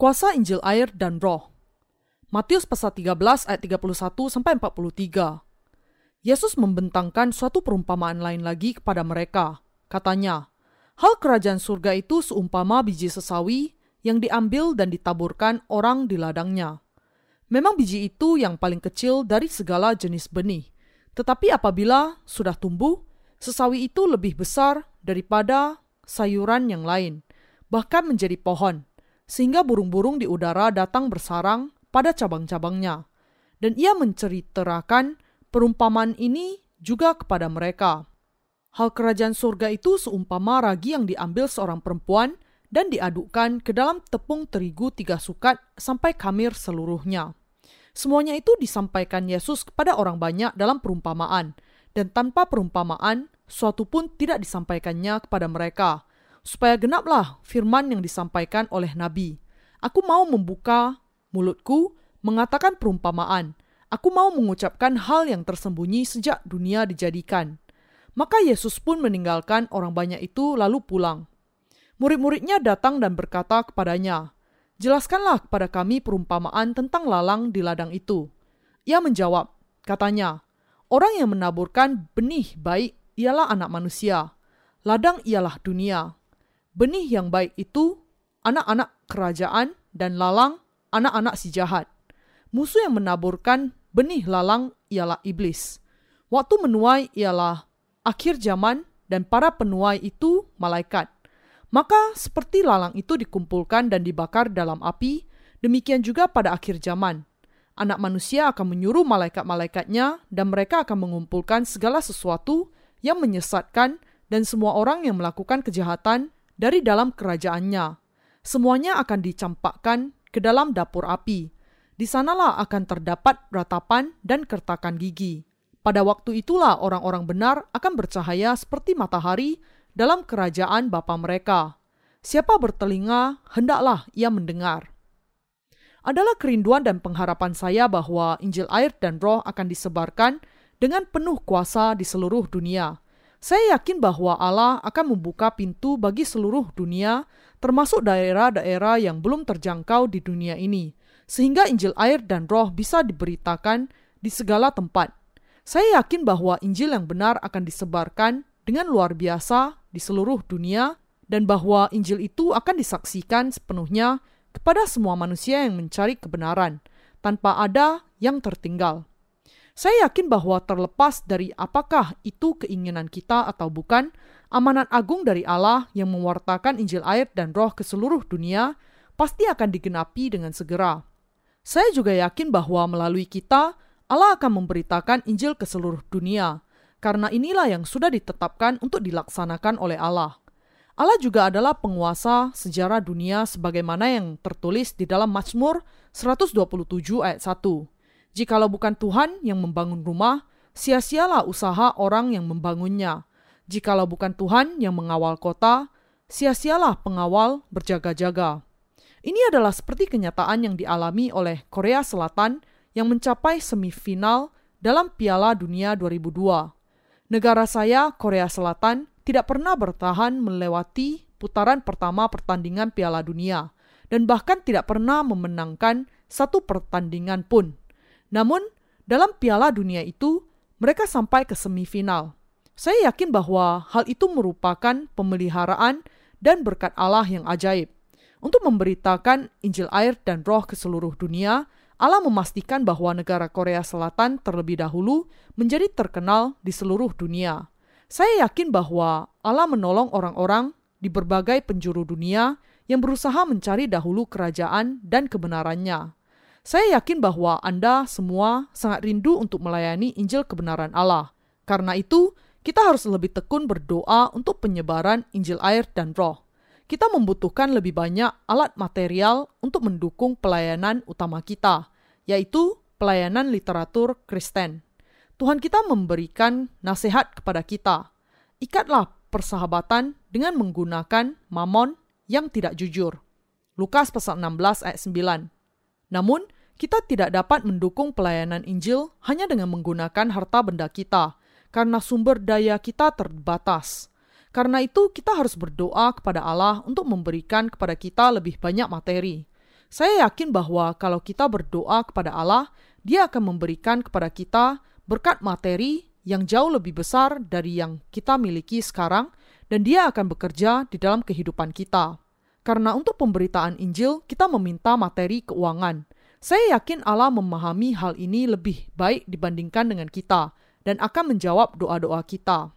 Kuasa Injil air dan roh. Matius pasal 13 ayat 31 sampai 43. Yesus membentangkan suatu perumpamaan lain lagi kepada mereka. Katanya, Hal kerajaan surga itu seumpama biji sesawi yang diambil dan ditaburkan orang di ladangnya. Memang biji itu yang paling kecil dari segala jenis benih. Tetapi apabila sudah tumbuh, sesawi itu lebih besar daripada sayuran yang lain, bahkan menjadi pohon, sehingga burung-burung di udara datang bersarang pada cabang-cabangnya. Dan ia menceritakan perumpamaan ini juga kepada mereka. Hal kerajaan surga itu seumpama ragi yang diambil seorang perempuan dan diadukkan ke dalam tepung terigu tiga sukat sampai kamir seluruhnya. Semuanya itu disampaikan Yesus kepada orang banyak dalam perumpamaan, dan tanpa perumpamaan, suatu pun tidak disampaikannya kepada mereka, supaya genaplah firman yang disampaikan oleh Nabi. Aku mau membuka mulutku, mengatakan perumpamaan. Aku mau mengucapkan hal yang tersembunyi sejak dunia dijadikan maka Yesus pun meninggalkan orang banyak itu lalu pulang. Murid-muridnya datang dan berkata kepadanya, Jelaskanlah kepada kami perumpamaan tentang lalang di ladang itu. Ia menjawab, katanya, Orang yang menaburkan benih baik ialah anak manusia. Ladang ialah dunia. Benih yang baik itu anak-anak kerajaan dan lalang anak-anak si jahat. Musuh yang menaburkan benih lalang ialah iblis. Waktu menuai ialah akhir zaman dan para penuai itu malaikat. Maka seperti lalang itu dikumpulkan dan dibakar dalam api, demikian juga pada akhir zaman. Anak manusia akan menyuruh malaikat-malaikatnya dan mereka akan mengumpulkan segala sesuatu yang menyesatkan dan semua orang yang melakukan kejahatan dari dalam kerajaannya. Semuanya akan dicampakkan ke dalam dapur api. Di sanalah akan terdapat ratapan dan kertakan gigi. Pada waktu itulah orang-orang benar akan bercahaya seperti matahari dalam kerajaan Bapa mereka. Siapa bertelinga, hendaklah ia mendengar. Adalah kerinduan dan pengharapan saya bahwa Injil air dan roh akan disebarkan dengan penuh kuasa di seluruh dunia. Saya yakin bahwa Allah akan membuka pintu bagi seluruh dunia, termasuk daerah-daerah yang belum terjangkau di dunia ini, sehingga Injil air dan roh bisa diberitakan di segala tempat. Saya yakin bahwa Injil yang benar akan disebarkan dengan luar biasa di seluruh dunia dan bahwa Injil itu akan disaksikan sepenuhnya kepada semua manusia yang mencari kebenaran tanpa ada yang tertinggal. Saya yakin bahwa terlepas dari apakah itu keinginan kita atau bukan, amanat agung dari Allah yang mewartakan Injil air dan roh ke seluruh dunia pasti akan digenapi dengan segera. Saya juga yakin bahwa melalui kita, Allah akan memberitakan Injil ke seluruh dunia, karena inilah yang sudah ditetapkan untuk dilaksanakan oleh Allah. Allah juga adalah penguasa sejarah dunia sebagaimana yang tertulis di dalam Mazmur 127 ayat 1. Jikalau bukan Tuhan yang membangun rumah, sia-sialah usaha orang yang membangunnya. Jikalau bukan Tuhan yang mengawal kota, sia-sialah pengawal berjaga-jaga. Ini adalah seperti kenyataan yang dialami oleh Korea Selatan yang mencapai semifinal dalam Piala Dunia 2002. Negara saya, Korea Selatan, tidak pernah bertahan melewati putaran pertama pertandingan Piala Dunia dan bahkan tidak pernah memenangkan satu pertandingan pun. Namun, dalam Piala Dunia itu, mereka sampai ke semifinal. Saya yakin bahwa hal itu merupakan pemeliharaan dan berkat Allah yang ajaib. Untuk memberitakan Injil air dan roh ke seluruh dunia, Allah memastikan bahwa negara Korea Selatan terlebih dahulu menjadi terkenal di seluruh dunia. Saya yakin bahwa Allah menolong orang-orang di berbagai penjuru dunia yang berusaha mencari dahulu kerajaan dan kebenarannya. Saya yakin bahwa Anda semua sangat rindu untuk melayani Injil kebenaran Allah. Karena itu, kita harus lebih tekun berdoa untuk penyebaran Injil air dan roh. Kita membutuhkan lebih banyak alat material untuk mendukung pelayanan utama kita, yaitu pelayanan literatur Kristen. Tuhan kita memberikan nasihat kepada kita. Ikatlah persahabatan dengan menggunakan mamon yang tidak jujur. Lukas pasal 16 ayat 9. Namun, kita tidak dapat mendukung pelayanan Injil hanya dengan menggunakan harta benda kita, karena sumber daya kita terbatas. Karena itu, kita harus berdoa kepada Allah untuk memberikan kepada kita lebih banyak materi. Saya yakin bahwa kalau kita berdoa kepada Allah, Dia akan memberikan kepada kita berkat materi yang jauh lebih besar dari yang kita miliki sekarang, dan Dia akan bekerja di dalam kehidupan kita. Karena untuk pemberitaan Injil, kita meminta materi keuangan. Saya yakin Allah memahami hal ini lebih baik dibandingkan dengan kita dan akan menjawab doa-doa kita.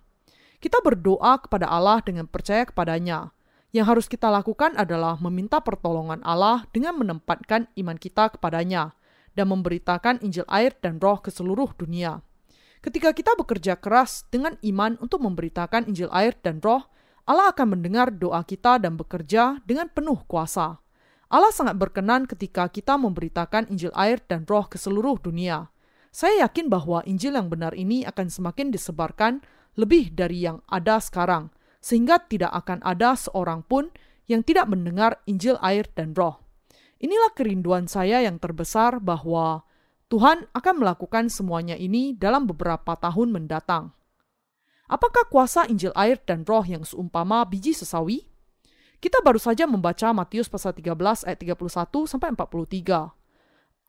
Kita berdoa kepada Allah dengan percaya kepadanya. Yang harus kita lakukan adalah meminta pertolongan Allah dengan menempatkan iman kita kepadanya dan memberitakan Injil air dan roh ke seluruh dunia. Ketika kita bekerja keras dengan iman untuk memberitakan Injil air dan roh, Allah akan mendengar doa kita dan bekerja dengan penuh kuasa. Allah sangat berkenan ketika kita memberitakan Injil air dan roh ke seluruh dunia. Saya yakin bahwa Injil yang benar ini akan semakin disebarkan lebih dari yang ada sekarang – sehingga tidak akan ada seorang pun yang tidak mendengar Injil air dan roh. Inilah kerinduan saya yang terbesar bahwa Tuhan akan melakukan semuanya ini dalam beberapa tahun mendatang. Apakah kuasa Injil air dan roh yang seumpama biji sesawi? Kita baru saja membaca Matius pasal 13 ayat 31 sampai 43.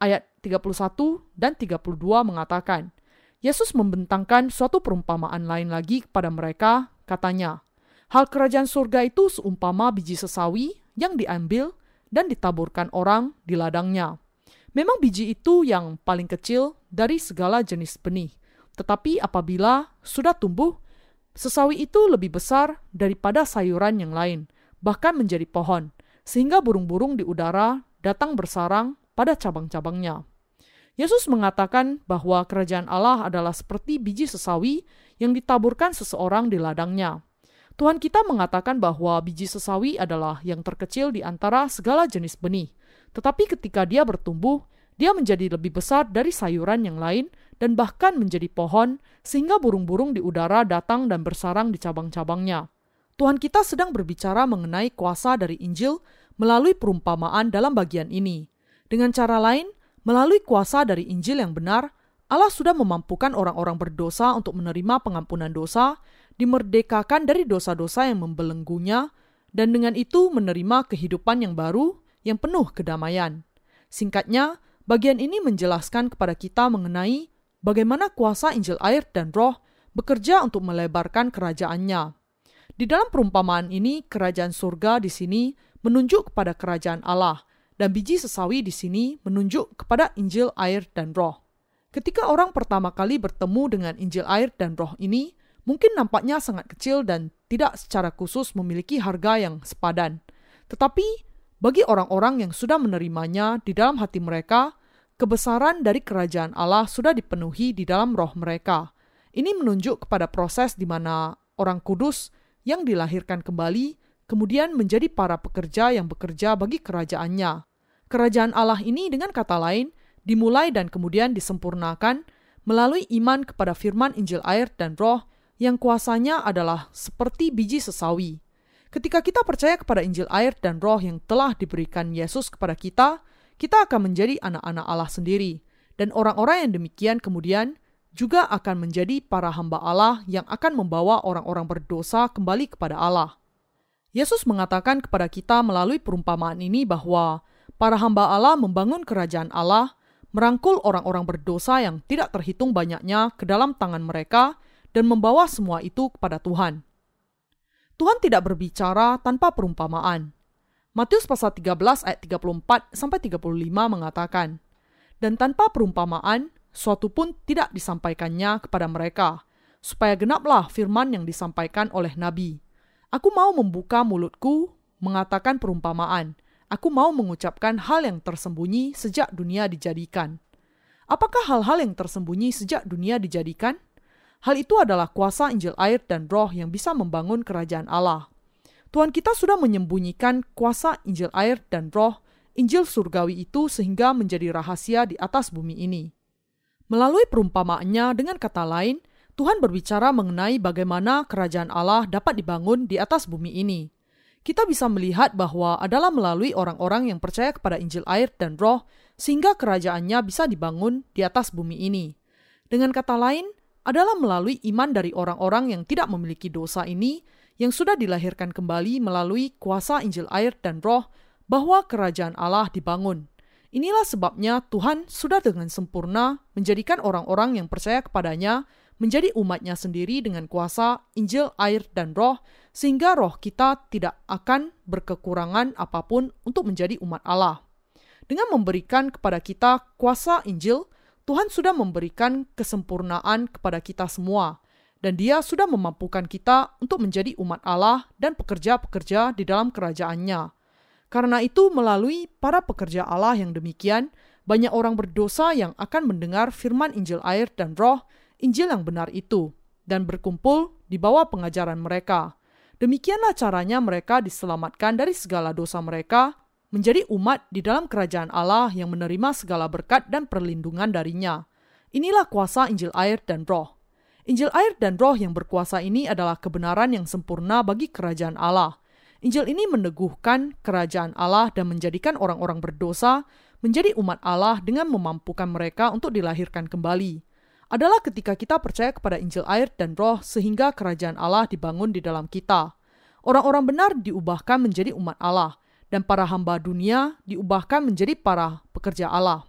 Ayat 31 dan 32 mengatakan, Yesus membentangkan suatu perumpamaan lain lagi kepada mereka, katanya, Hal kerajaan surga itu seumpama biji sesawi yang diambil dan ditaburkan orang di ladangnya. Memang biji itu yang paling kecil dari segala jenis benih, tetapi apabila sudah tumbuh, sesawi itu lebih besar daripada sayuran yang lain, bahkan menjadi pohon, sehingga burung-burung di udara datang bersarang pada cabang-cabangnya. Yesus mengatakan bahwa kerajaan Allah adalah seperti biji sesawi yang ditaburkan seseorang di ladangnya. Tuhan kita mengatakan bahwa biji sesawi adalah yang terkecil di antara segala jenis benih. Tetapi ketika dia bertumbuh, dia menjadi lebih besar dari sayuran yang lain dan bahkan menjadi pohon sehingga burung-burung di udara datang dan bersarang di cabang-cabangnya. Tuhan kita sedang berbicara mengenai kuasa dari Injil melalui perumpamaan dalam bagian ini. Dengan cara lain, melalui kuasa dari Injil yang benar, Allah sudah memampukan orang-orang berdosa untuk menerima pengampunan dosa dimerdekakan dari dosa-dosa yang membelenggunya, dan dengan itu menerima kehidupan yang baru yang penuh kedamaian. Singkatnya, bagian ini menjelaskan kepada kita mengenai bagaimana kuasa Injil air dan roh bekerja untuk melebarkan kerajaannya. Di dalam perumpamaan ini, kerajaan surga di sini menunjuk kepada kerajaan Allah, dan biji sesawi di sini menunjuk kepada Injil air dan roh. Ketika orang pertama kali bertemu dengan Injil air dan roh ini, mungkin nampaknya sangat kecil dan tidak secara khusus memiliki harga yang sepadan. Tetapi bagi orang-orang yang sudah menerimanya di dalam hati mereka, kebesaran dari kerajaan Allah sudah dipenuhi di dalam roh mereka. Ini menunjuk kepada proses di mana orang kudus yang dilahirkan kembali kemudian menjadi para pekerja yang bekerja bagi kerajaannya. Kerajaan Allah ini dengan kata lain dimulai dan kemudian disempurnakan melalui iman kepada firman Injil air dan roh yang kuasanya adalah seperti biji sesawi. Ketika kita percaya kepada Injil air dan roh yang telah diberikan Yesus kepada kita, kita akan menjadi anak-anak Allah sendiri. Dan orang-orang yang demikian kemudian juga akan menjadi para hamba Allah yang akan membawa orang-orang berdosa kembali kepada Allah. Yesus mengatakan kepada kita melalui perumpamaan ini bahwa para hamba Allah membangun kerajaan Allah, merangkul orang-orang berdosa yang tidak terhitung banyaknya ke dalam tangan mereka, dan membawa semua itu kepada Tuhan. Tuhan tidak berbicara tanpa perumpamaan. Matius pasal 13 ayat 34 sampai 35 mengatakan, "Dan tanpa perumpamaan suatu pun tidak disampaikannya kepada mereka, supaya genaplah firman yang disampaikan oleh nabi. Aku mau membuka mulutku mengatakan perumpamaan. Aku mau mengucapkan hal yang tersembunyi sejak dunia dijadikan." Apakah hal-hal yang tersembunyi sejak dunia dijadikan? Hal itu adalah kuasa Injil air dan roh yang bisa membangun kerajaan Allah. Tuhan kita sudah menyembunyikan kuasa Injil air dan roh, Injil surgawi itu sehingga menjadi rahasia di atas bumi ini. Melalui perumpamaannya dengan kata lain, Tuhan berbicara mengenai bagaimana kerajaan Allah dapat dibangun di atas bumi ini. Kita bisa melihat bahwa adalah melalui orang-orang yang percaya kepada Injil air dan roh, sehingga kerajaannya bisa dibangun di atas bumi ini. Dengan kata lain, adalah melalui iman dari orang-orang yang tidak memiliki dosa ini yang sudah dilahirkan kembali melalui kuasa Injil air dan roh bahwa kerajaan Allah dibangun. Inilah sebabnya Tuhan sudah dengan sempurna menjadikan orang-orang yang percaya kepadanya menjadi umatnya sendiri dengan kuasa Injil, air, dan roh, sehingga roh kita tidak akan berkekurangan apa pun untuk menjadi umat Allah. Dengan memberikan kepada kita kuasa Injil, Tuhan sudah memberikan kesempurnaan kepada kita semua, dan Dia sudah memampukan kita untuk menjadi umat Allah dan pekerja-pekerja di dalam kerajaannya. Karena itu, melalui para pekerja Allah yang demikian, banyak orang berdosa yang akan mendengar firman Injil air dan roh, Injil yang benar itu, dan berkumpul di bawah pengajaran mereka. Demikianlah caranya mereka diselamatkan dari segala dosa mereka, menjadi umat di dalam kerajaan Allah yang menerima segala berkat dan perlindungan darinya. Inilah kuasa Injil air dan roh. Injil air dan roh yang berkuasa ini adalah kebenaran yang sempurna bagi kerajaan Allah. Injil ini meneguhkan kerajaan Allah dan menjadikan orang-orang berdosa menjadi umat Allah dengan memampukan mereka untuk dilahirkan kembali. Adalah ketika kita percaya kepada Injil air dan roh sehingga kerajaan Allah dibangun di dalam kita. Orang-orang benar diubahkan menjadi umat Allah dan para hamba dunia diubahkan menjadi para pekerja Allah.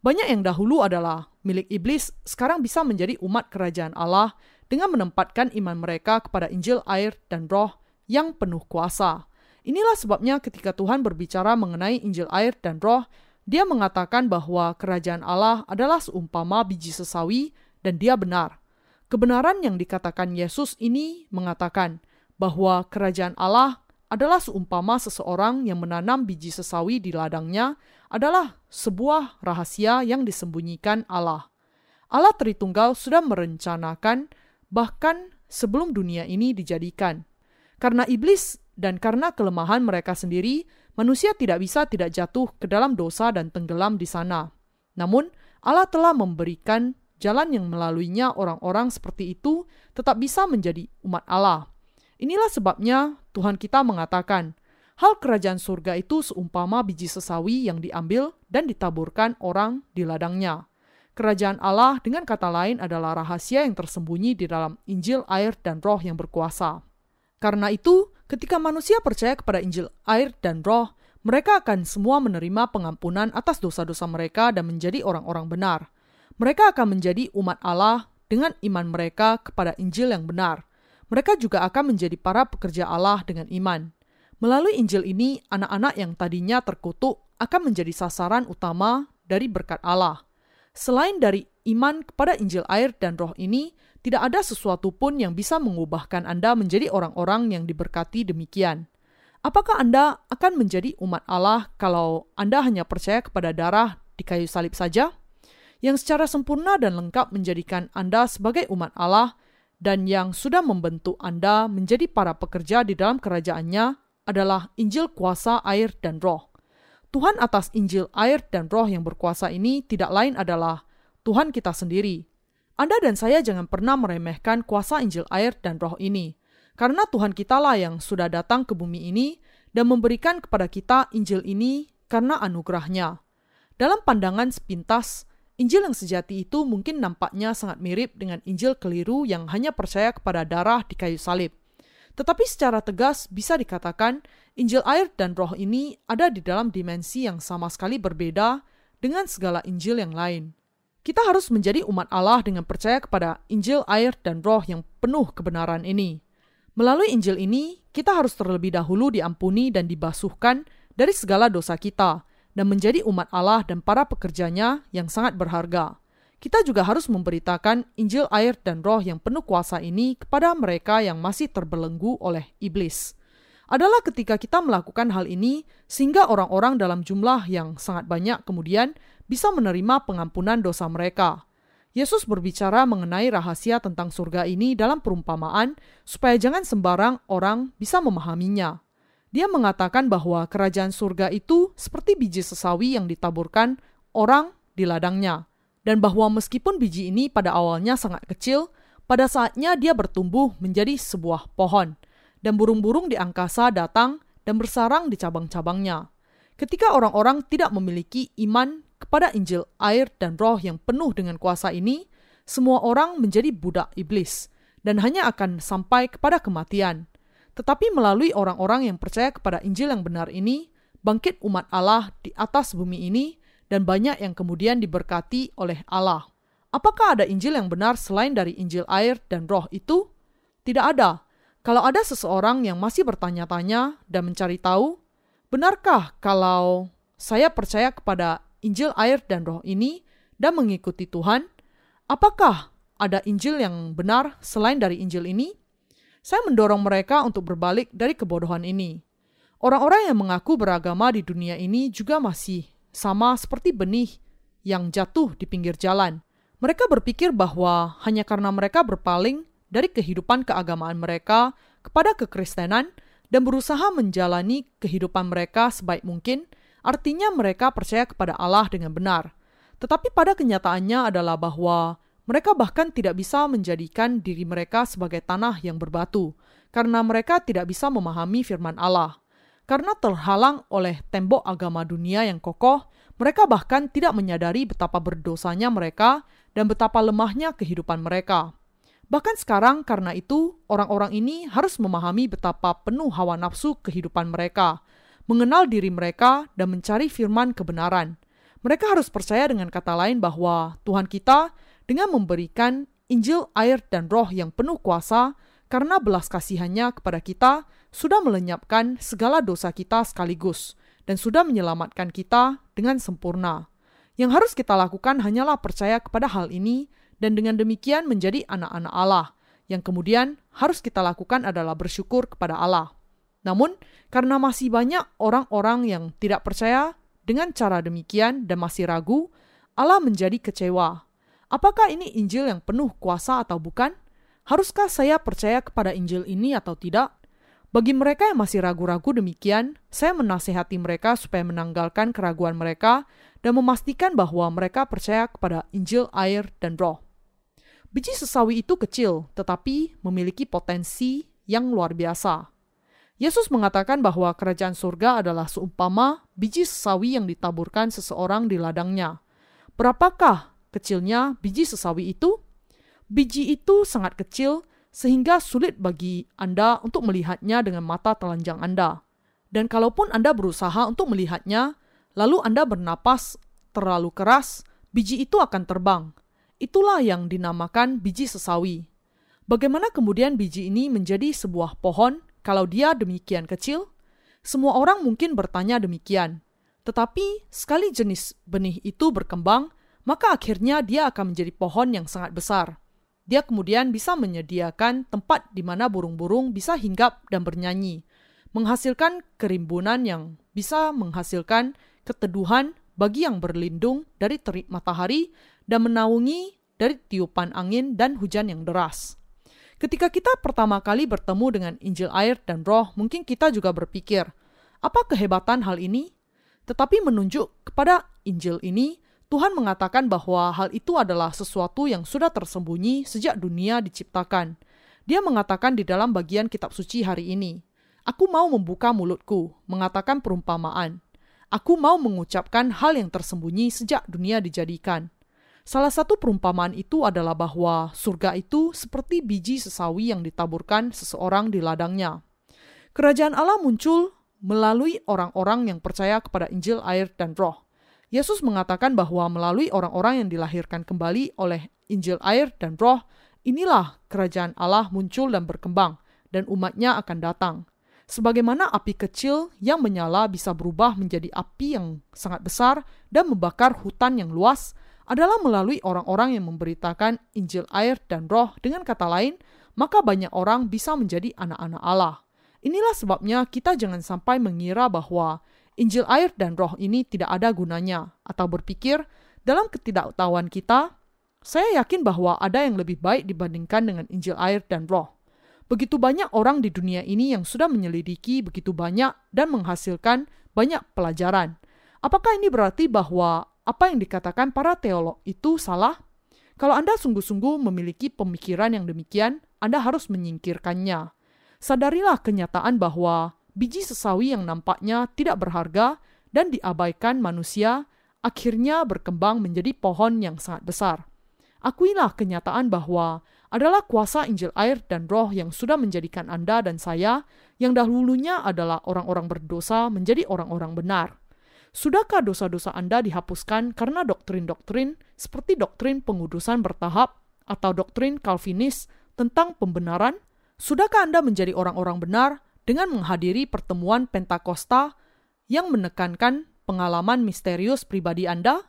Banyak yang dahulu adalah milik iblis sekarang bisa menjadi umat kerajaan Allah dengan menempatkan iman mereka kepada Injil air dan roh yang penuh kuasa. Inilah sebabnya ketika Tuhan berbicara mengenai Injil air dan roh, dia mengatakan bahwa kerajaan Allah adalah seumpama biji sesawi dan dia benar. Kebenaran yang dikatakan Yesus ini mengatakan bahwa kerajaan Allah adalah seumpama seseorang yang menanam biji sesawi di ladangnya adalah sebuah rahasia yang disembunyikan Allah. Allah Tritunggal sudah merencanakan bahkan sebelum dunia ini dijadikan. Karena iblis dan karena kelemahan mereka sendiri, manusia tidak bisa tidak jatuh ke dalam dosa dan tenggelam di sana. Namun, Allah telah memberikan jalan yang melaluinya orang-orang seperti itu tetap bisa menjadi umat Allah. Inilah sebabnya Tuhan kita mengatakan, hal kerajaan surga itu seumpama biji sesawi yang diambil dan ditaburkan orang di ladangnya. Kerajaan Allah dengan kata lain adalah rahasia yang tersembunyi di dalam Injil, air, dan roh yang berkuasa. Karena itu, ketika manusia percaya kepada Injil air dan roh, mereka akan semua menerima pengampunan atas dosa-dosa mereka dan menjadi orang-orang benar. Mereka akan menjadi umat Allah dengan iman mereka kepada Injil yang benar. Mereka juga akan menjadi para pekerja Allah dengan iman. Melalui Injil ini, anak-anak yang tadinya terkutuk akan menjadi sasaran utama dari berkat Allah. Selain dari iman kepada Injil air dan roh ini, tidak ada sesuatu pun yang bisa mengubahkan Anda menjadi orang-orang yang diberkati demikian. Apakah Anda akan menjadi umat Allah kalau Anda hanya percaya kepada darah di kayu salib saja? Yang secara sempurna dan lengkap menjadikan Anda sebagai umat Allah dan yang sudah membentuk Anda menjadi para pekerja di dalam kerajaannya adalah Injil kuasa air dan roh. Tuhan atas Injil air dan roh yang berkuasa ini tidak lain adalah Tuhan kita sendiri, anda dan saya jangan pernah meremehkan kuasa Injil air dan roh ini, karena Tuhan kitalah yang sudah datang ke bumi ini dan memberikan kepada kita Injil ini karena anugerahnya. Dalam pandangan sepintas, Injil yang sejati itu mungkin nampaknya sangat mirip dengan Injil keliru yang hanya percaya kepada darah di kayu salib. Tetapi secara tegas bisa dikatakan Injil air dan roh ini ada di dalam dimensi yang sama sekali berbeda dengan segala Injil yang lain. Kita harus menjadi umat Allah dengan percaya kepada Injil, air, dan roh yang penuh kebenaran ini. Melalui Injil ini, kita harus terlebih dahulu diampuni dan dibasuhkan dari segala dosa kita dan menjadi umat Allah dan para pekerjanya yang sangat berharga. Kita juga harus memberitakan Injil, air, dan roh yang penuh kuasa ini kepada mereka yang masih terbelenggu oleh iblis. Adalah ketika kita melakukan hal ini, sehingga orang-orang dalam jumlah yang sangat banyak kemudian bisa menerima pengampunan dosa mereka. Yesus berbicara mengenai rahasia tentang surga ini dalam perumpamaan, supaya jangan sembarang orang bisa memahaminya. Dia mengatakan bahwa kerajaan surga itu seperti biji sesawi yang ditaburkan orang di ladangnya, dan bahwa meskipun biji ini pada awalnya sangat kecil, pada saatnya dia bertumbuh menjadi sebuah pohon, dan burung-burung di angkasa datang dan bersarang di cabang-cabangnya. Ketika orang-orang tidak memiliki iman kepada Injil air dan roh yang penuh dengan kuasa ini, semua orang menjadi budak iblis dan hanya akan sampai kepada kematian. Tetapi melalui orang-orang yang percaya kepada Injil yang benar ini, bangkit umat Allah di atas bumi ini, dan banyak yang kemudian diberkati oleh Allah. Apakah ada Injil yang benar selain dari Injil air dan roh itu? Tidak ada. Kalau ada seseorang yang masih bertanya-tanya dan mencari tahu, benarkah kalau saya percaya kepada Injil air dan roh ini dan mengikuti Tuhan, apakah ada Injil yang benar selain dari Injil ini? Saya mendorong mereka untuk berbalik dari kebodohan ini. Orang-orang yang mengaku beragama di dunia ini juga masih sama seperti benih yang jatuh di pinggir jalan. Mereka berpikir bahwa hanya karena mereka berpaling dari kehidupan keagamaan mereka kepada kekristenan dan berusaha menjalani kehidupan mereka sebaik mungkin, artinya mereka percaya kepada Allah dengan benar. Tetapi pada kenyataannya adalah bahwa mereka bahkan tidak bisa menjadikan diri mereka sebagai tanah yang berbatu, karena mereka tidak bisa memahami firman Allah. Karena terhalang oleh tembok agama dunia yang kokoh, mereka bahkan tidak menyadari betapa berdosanya mereka dan betapa lemahnya kehidupan mereka. Bahkan sekarang, karena itu, orang-orang ini harus memahami betapa penuh hawa nafsu kehidupan mereka, mengenal diri mereka, dan mencari firman kebenaran. Mereka harus percaya dengan kata lain bahwa Tuhan kita dengan memberikan Injil air dan roh yang penuh kuasa karena belas kasihannya kepada kita sudah melenyapkan segala dosa kita sekaligus dan sudah menyelamatkan kita dengan sempurna. Yang harus kita lakukan hanyalah percaya kepada hal ini dan dengan demikian menjadi anak-anak Allah. Yang kemudian harus kita lakukan adalah bersyukur kepada Allah. Namun, karena masih banyak orang-orang yang tidak percaya dengan cara demikian dan masih ragu, Allah menjadi kecewa Apakah ini Injil yang penuh kuasa atau bukan? Haruskah saya percaya kepada Injil ini atau tidak? Bagi mereka yang masih ragu-ragu demikian, saya menasehati mereka supaya menanggalkan keraguan mereka dan memastikan bahwa mereka percaya kepada Injil air dan roh. Biji sesawi itu kecil, tetapi memiliki potensi yang luar biasa. Yesus mengatakan bahwa kerajaan surga adalah seumpama biji sesawi yang ditaburkan seseorang di ladangnya. Berapakah kecilnya biji sesawi itu, biji itu sangat kecil sehingga sulit bagi Anda untuk melihatnya dengan mata telanjang Anda. Dan kalaupun Anda berusaha untuk melihatnya, lalu Anda bernapas terlalu keras, biji itu akan terbang. Itulah yang dinamakan biji sesawi. Bagaimana kemudian biji ini menjadi sebuah pohon kalau dia demikian kecil? Semua orang mungkin bertanya demikian. Tetapi sekali jenis benih itu berkembang, maka akhirnya dia akan menjadi pohon yang sangat besar. Dia kemudian bisa menyediakan tempat di mana burung-burung bisa hinggap dan bernyanyi, menghasilkan kerimbunan yang bisa menghasilkan keteduhan bagi yang berlindung dari terik matahari dan menaungi dari tiupan angin dan hujan yang deras. Ketika kita pertama kali bertemu dengan Injil air dan roh, mungkin kita juga berpikir, apa kehebatan hal ini? Tetapi menunjuk kepada Injil ini, Tuhan mengatakan bahwa hal itu adalah sesuatu yang sudah tersembunyi sejak dunia diciptakan. Dia mengatakan di dalam bagian kitab suci hari ini, Aku mau membuka mulutku, mengatakan perumpamaan. Aku mau mengucapkan hal yang tersembunyi sejak dunia dijadikan. Salah satu perumpamaan itu adalah bahwa surga itu seperti biji sesawi yang ditaburkan seseorang di ladangnya. Kerajaan Allah muncul melalui orang-orang yang percaya kepada Injil, air, dan Roh. Yesus mengatakan bahwa melalui orang-orang yang dilahirkan kembali oleh Injil air dan roh, inilah kerajaan Allah muncul dan berkembang, dan umatnya akan datang. Sebagaimana api kecil yang menyala bisa berubah menjadi api yang sangat besar dan membakar hutan yang luas, adalah melalui orang-orang yang memberitakan Injil air dan roh dengan kata lain, maka banyak orang bisa menjadi anak-anak Allah. Inilah sebabnya kita jangan sampai mengira bahwa Injil air dan roh ini tidak ada gunanya, atau berpikir dalam ketidaktahuan kita, saya yakin bahwa ada yang lebih baik dibandingkan dengan Injil air dan roh. Begitu banyak orang di dunia ini yang sudah menyelidiki begitu banyak dan menghasilkan banyak pelajaran. Apakah ini berarti bahwa apa yang dikatakan para teolog itu salah? Kalau Anda sungguh-sungguh memiliki pemikiran yang demikian, Anda harus menyingkirkannya. Sadarilah kenyataan bahwa biji sesawi yang nampaknya tidak berharga dan diabaikan manusia akhirnya berkembang menjadi pohon yang sangat besar. Akuilah kenyataan bahwa adalah kuasa Injil air dan roh yang sudah menjadikan Anda dan saya yang dahulunya adalah orang-orang berdosa menjadi orang-orang benar. Sudahkah dosa-dosa Anda dihapuskan karena doktrin-doktrin seperti doktrin pengudusan bertahap atau doktrin Calvinis tentang pembenaran? Sudahkah Anda menjadi orang-orang benar dengan menghadiri pertemuan Pentakosta yang menekankan pengalaman misterius pribadi Anda?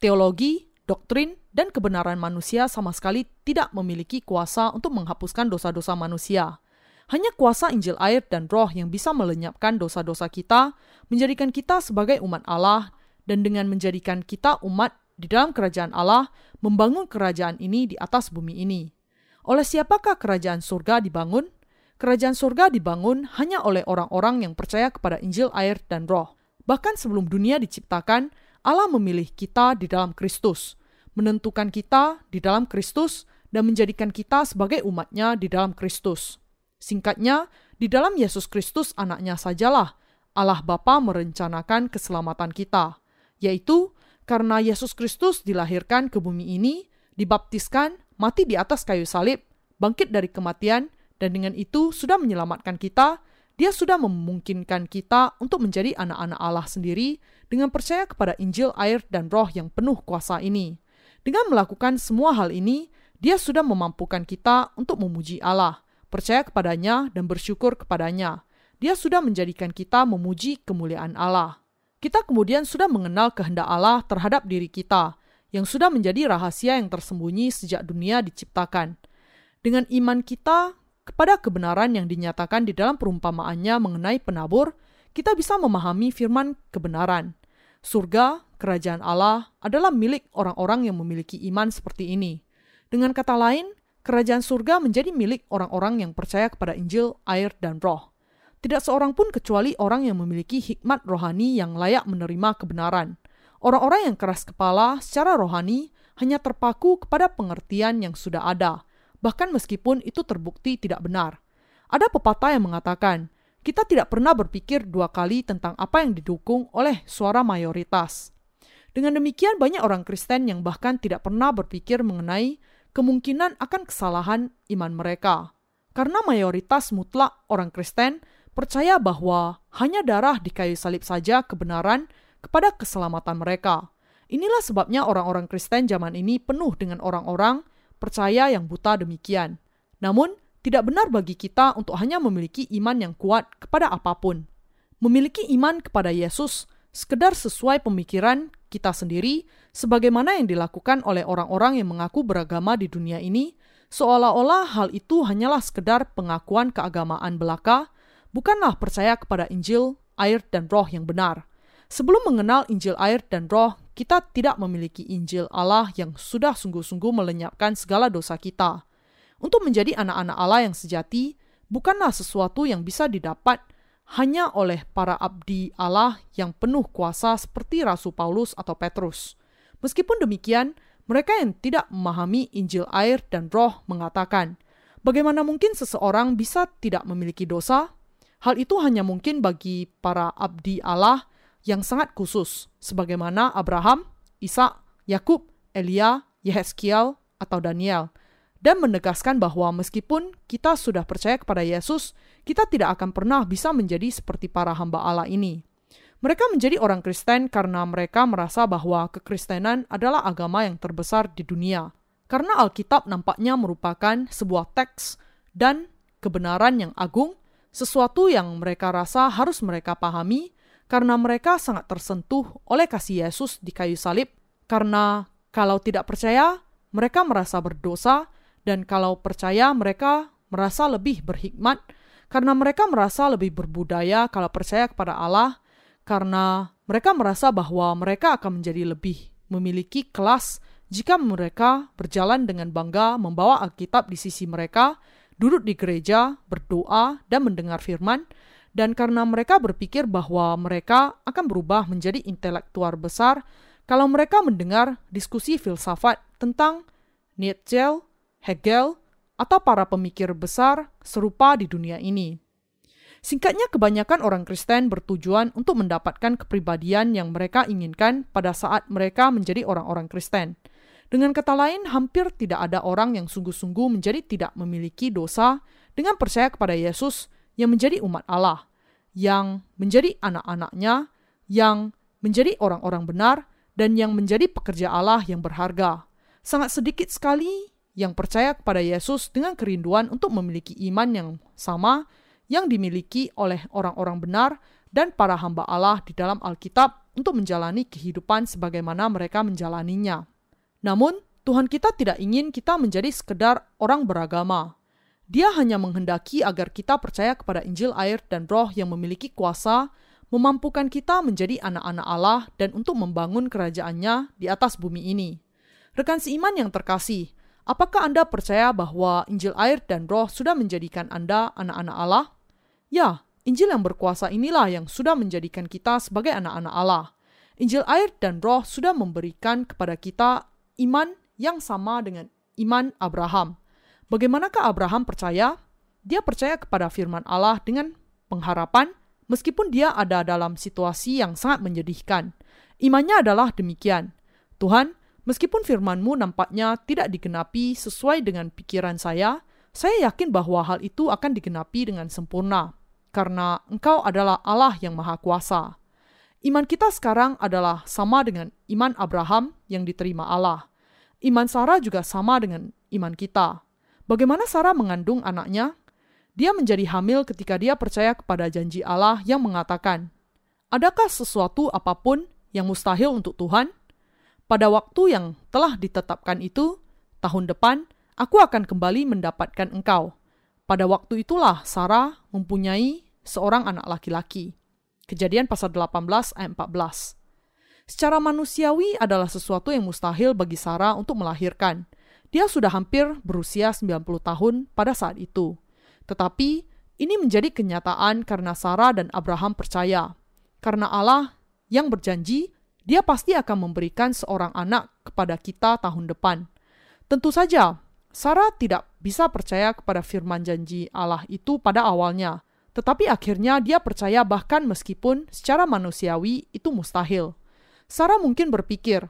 Teologi, doktrin, dan kebenaran manusia sama sekali tidak memiliki kuasa untuk menghapuskan dosa-dosa manusia. Hanya kuasa Injil air dan roh yang bisa melenyapkan dosa-dosa kita, menjadikan kita sebagai umat Allah, dan dengan menjadikan kita umat di dalam kerajaan Allah, membangun kerajaan ini di atas bumi ini. Oleh siapakah kerajaan surga dibangun? Kerajaan surga dibangun hanya oleh orang-orang yang percaya kepada Injil air dan roh. Bahkan sebelum dunia diciptakan, Allah memilih kita di dalam Kristus, menentukan kita di dalam Kristus, dan menjadikan kita sebagai umatnya di dalam Kristus. Singkatnya, di dalam Yesus Kristus anaknya sajalah Allah Bapa merencanakan keselamatan kita, yaitu karena Yesus Kristus dilahirkan ke bumi ini, dibaptiskan, mati di atas kayu salib, bangkit dari kematian, dan dengan itu sudah menyelamatkan kita, dia sudah memungkinkan kita untuk menjadi anak-anak Allah sendiri dengan percaya kepada Injil air dan roh yang penuh kuasa ini. Dengan melakukan semua hal ini, dia sudah memampukan kita untuk memuji Allah percaya kepadanya, dan bersyukur kepadanya. Dia sudah menjadikan kita memuji kemuliaan Allah. Kita kemudian sudah mengenal kehendak Allah terhadap diri kita, yang sudah menjadi rahasia yang tersembunyi sejak dunia diciptakan. Dengan iman kita kepada kebenaran yang dinyatakan di dalam perumpamaannya mengenai penabur, kita bisa memahami firman kebenaran. Surga, kerajaan Allah, adalah milik orang-orang yang memiliki iman seperti ini. Dengan kata lain, kerajaan surga menjadi milik orang-orang yang percaya kepada Injil, air, dan roh. Tidak seorang pun kecuali orang yang memiliki hikmat rohani yang layak menerima kebenaran. Orang-orang yang keras kepala secara rohani hanya terpaku kepada pengertian yang sudah ada, bahkan meskipun itu terbukti tidak benar. Ada pepatah yang mengatakan, kita tidak pernah berpikir dua kali tentang apa yang didukung oleh suara mayoritas. Dengan demikian, banyak orang Kristen yang bahkan tidak pernah berpikir mengenai kemungkinan akan kesalahan iman mereka. Karena mayoritas mutlak orang Kristen percaya bahwa hanya darah di kayu salib saja kebenaran kepada keselamatan mereka. Inilah sebabnya orang-orang Kristen zaman ini penuh dengan orang-orang percaya yang buta demikian. Namun, tidak benar bagi kita untuk hanya memiliki iman yang kuat kepada apa pun. Memiliki iman kepada Yesus sekedar sesuai pemikiran kita sendiri, sebagaimana yang dilakukan oleh orang-orang yang mengaku beragama di dunia ini, seolah-olah hal itu hanyalah sekedar pengakuan keagamaan belaka, bukanlah percaya kepada Injil, air, dan roh yang benar. Sebelum mengenal Injil air dan roh, kita tidak memiliki Injil Allah yang sudah sungguh-sungguh melenyapkan segala dosa kita. Untuk menjadi anak-anak Allah yang sejati, bukanlah sesuatu yang bisa didapat hanya oleh para abdi Allah yang penuh kuasa seperti Rasul Paulus atau Petrus. Meskipun demikian, mereka yang tidak memahami Injil air dan roh mengatakan, bagaimana mungkin seseorang bisa tidak memiliki dosa? Hal itu hanya mungkin bagi para abdi Allah yang sangat khusus, sebagaimana Abraham, Ishak, Yakub, Elia, Yehezkiel, atau Daniel – dan menegaskan bahwa meskipun kita sudah percaya kepada Yesus, kita tidak akan pernah bisa menjadi seperti para hamba Allah ini. Mereka menjadi orang Kristen karena mereka merasa bahwa kekristenan adalah agama yang terbesar di dunia. Karena Alkitab nampaknya merupakan sebuah teks dan kebenaran yang agung, sesuatu yang mereka rasa harus mereka pahami karena mereka sangat tersentuh oleh kasih Yesus di kayu salib. Karena kalau tidak percaya, mereka merasa berdosa dan kalau percaya mereka merasa lebih berhikmat karena mereka merasa lebih berbudaya kalau percaya kepada Allah karena mereka merasa bahwa mereka akan menjadi lebih memiliki kelas jika mereka berjalan dengan bangga membawa Alkitab di sisi mereka, duduk di gereja, berdoa, dan mendengar firman, dan karena mereka berpikir bahwa mereka akan berubah menjadi intelektual besar kalau mereka mendengar diskusi filsafat tentang Nietzsche, Hegel, atau para pemikir besar serupa di dunia ini. Singkatnya, kebanyakan orang Kristen bertujuan untuk mendapatkan kepribadian yang mereka inginkan pada saat mereka menjadi orang-orang Kristen. Dengan kata lain, hampir tidak ada orang yang sungguh-sungguh menjadi tidak memiliki dosa dengan percaya kepada Yesus yang menjadi umat Allah, yang menjadi anak-anaknya, yang menjadi orang-orang benar, dan yang menjadi pekerja Allah yang berharga. Sangat sedikit sekali yang percaya kepada Yesus dengan kerinduan untuk memiliki iman yang sama yang dimiliki oleh orang-orang benar dan para hamba Allah di dalam Alkitab untuk menjalani kehidupan sebagaimana mereka menjalaninya. Namun, Tuhan kita tidak ingin kita menjadi sekedar orang beragama. Dia hanya menghendaki agar kita percaya kepada Injil air dan roh yang memiliki kuasa, memampukan kita menjadi anak-anak Allah dan untuk membangun kerajaannya di atas bumi ini. Rekan seiman yang terkasih, apakah Anda percaya bahwa Injil air dan roh sudah menjadikan Anda anak-anak Allah? Ya, Injil yang berkuasa inilah yang sudah menjadikan kita sebagai anak-anak Allah. Injil air dan roh sudah memberikan kepada kita iman yang sama dengan iman Abraham. Bagaimanakah Abraham percaya? Dia percaya kepada firman Allah dengan pengharapan meskipun dia ada dalam situasi yang sangat menyedihkan. Imannya adalah demikian. Tuhan, meskipun firman-Mu nampaknya tidak digenapi sesuai dengan pikiran saya, saya yakin bahwa hal itu akan digenapi dengan sempurna, karena Engkau adalah Allah yang Maha Kuasa. Iman kita sekarang adalah sama dengan iman Abraham yang diterima Allah. Iman Sarah juga sama dengan iman kita. Bagaimana Sarah mengandung anaknya? Dia menjadi hamil ketika dia percaya kepada janji Allah yang mengatakan, "Adakah sesuatu apa pun yang mustahil untuk Tuhan?" Pada waktu yang telah ditetapkan itu, tahun depan aku akan kembali mendapatkan engkau. Pada waktu itulah Sarah mempunyai seorang anak laki-laki. Kejadian pasal 18 ayat 14. Secara manusiawi adalah sesuatu yang mustahil bagi Sarah untuk melahirkan. Dia sudah hampir berusia 90 tahun pada saat itu. Tetapi ini menjadi kenyataan karena Sarah dan Abraham percaya. Karena Allah yang berjanji, dia pasti akan memberikan seorang anak kepada kita tahun depan. Tentu saja, Sarah tidak bisa percaya kepada firman janji Allah itu pada awalnya. Tetapi akhirnya dia percaya bahkan meskipun secara manusiawi itu mustahil. Sarah mungkin berpikir,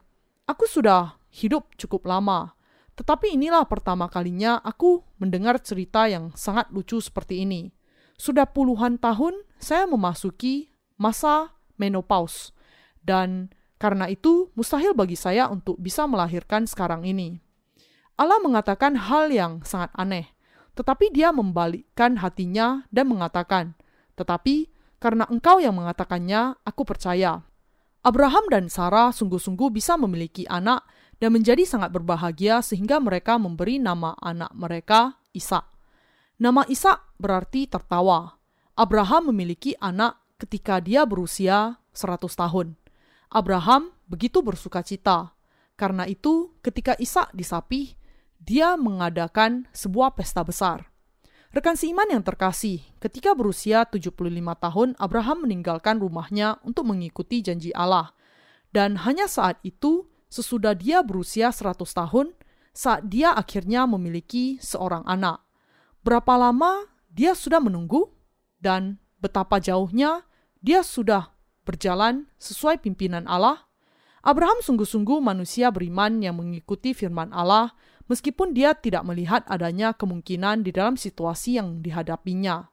aku sudah hidup cukup lama, tetapi inilah pertama kalinya aku mendengar cerita yang sangat lucu seperti ini. Sudah puluhan tahun saya memasuki masa menopause, dan karena itu mustahil bagi saya untuk bisa melahirkan sekarang ini. Allah mengatakan hal yang sangat aneh tetapi dia membalikkan hatinya dan mengatakan, "Tetapi karena engkau yang mengatakannya, aku percaya." Abraham dan Sarah sungguh-sungguh bisa memiliki anak dan menjadi sangat berbahagia sehingga mereka memberi nama anak mereka Isa. Nama Isa berarti tertawa. Abraham memiliki anak ketika dia berusia 100 tahun. Abraham begitu bersuka cita. Karena itu, ketika Isa disapih, dia mengadakan sebuah pesta besar. Rekan seiman yang terkasih, ketika berusia 75 tahun, Abraham meninggalkan rumahnya untuk mengikuti janji Allah. Dan hanya saat itu, sesudah dia berusia 100 tahun, saat dia akhirnya memiliki seorang anak. Berapa lama dia sudah menunggu? Dan betapa jauhnya dia sudah berjalan sesuai pimpinan Allah? Abraham sungguh-sungguh manusia beriman yang mengikuti firman Allah meskipun dia tidak melihat adanya kemungkinan di dalam situasi yang dihadapinya.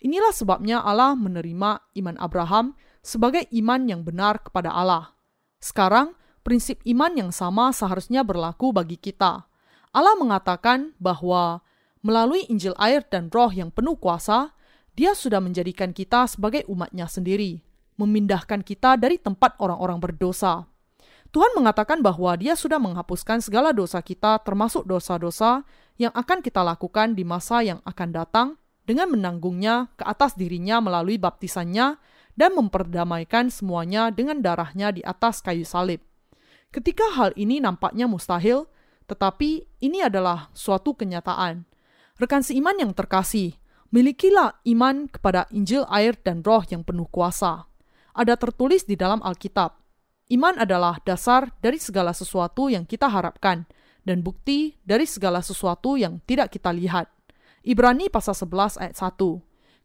Inilah sebabnya Allah menerima iman Abraham sebagai iman yang benar kepada Allah. Sekarang, prinsip iman yang sama seharusnya berlaku bagi kita. Allah mengatakan bahwa melalui Injil air dan roh yang penuh kuasa, dia sudah menjadikan kita sebagai umatnya sendiri, memindahkan kita dari tempat orang-orang berdosa. Tuhan mengatakan bahwa Dia sudah menghapuskan segala dosa kita, termasuk dosa-dosa yang akan kita lakukan di masa yang akan datang, dengan menanggungnya ke atas dirinya melalui baptisannya dan memperdamaikan semuanya dengan darahnya di atas kayu salib. Ketika hal ini nampaknya mustahil, tetapi ini adalah suatu kenyataan. Rekan seiman yang terkasih, milikilah iman kepada Injil air dan roh yang penuh kuasa. Ada tertulis di dalam Alkitab, Iman adalah dasar dari segala sesuatu yang kita harapkan dan bukti dari segala sesuatu yang tidak kita lihat. Ibrani pasal 11 ayat 1.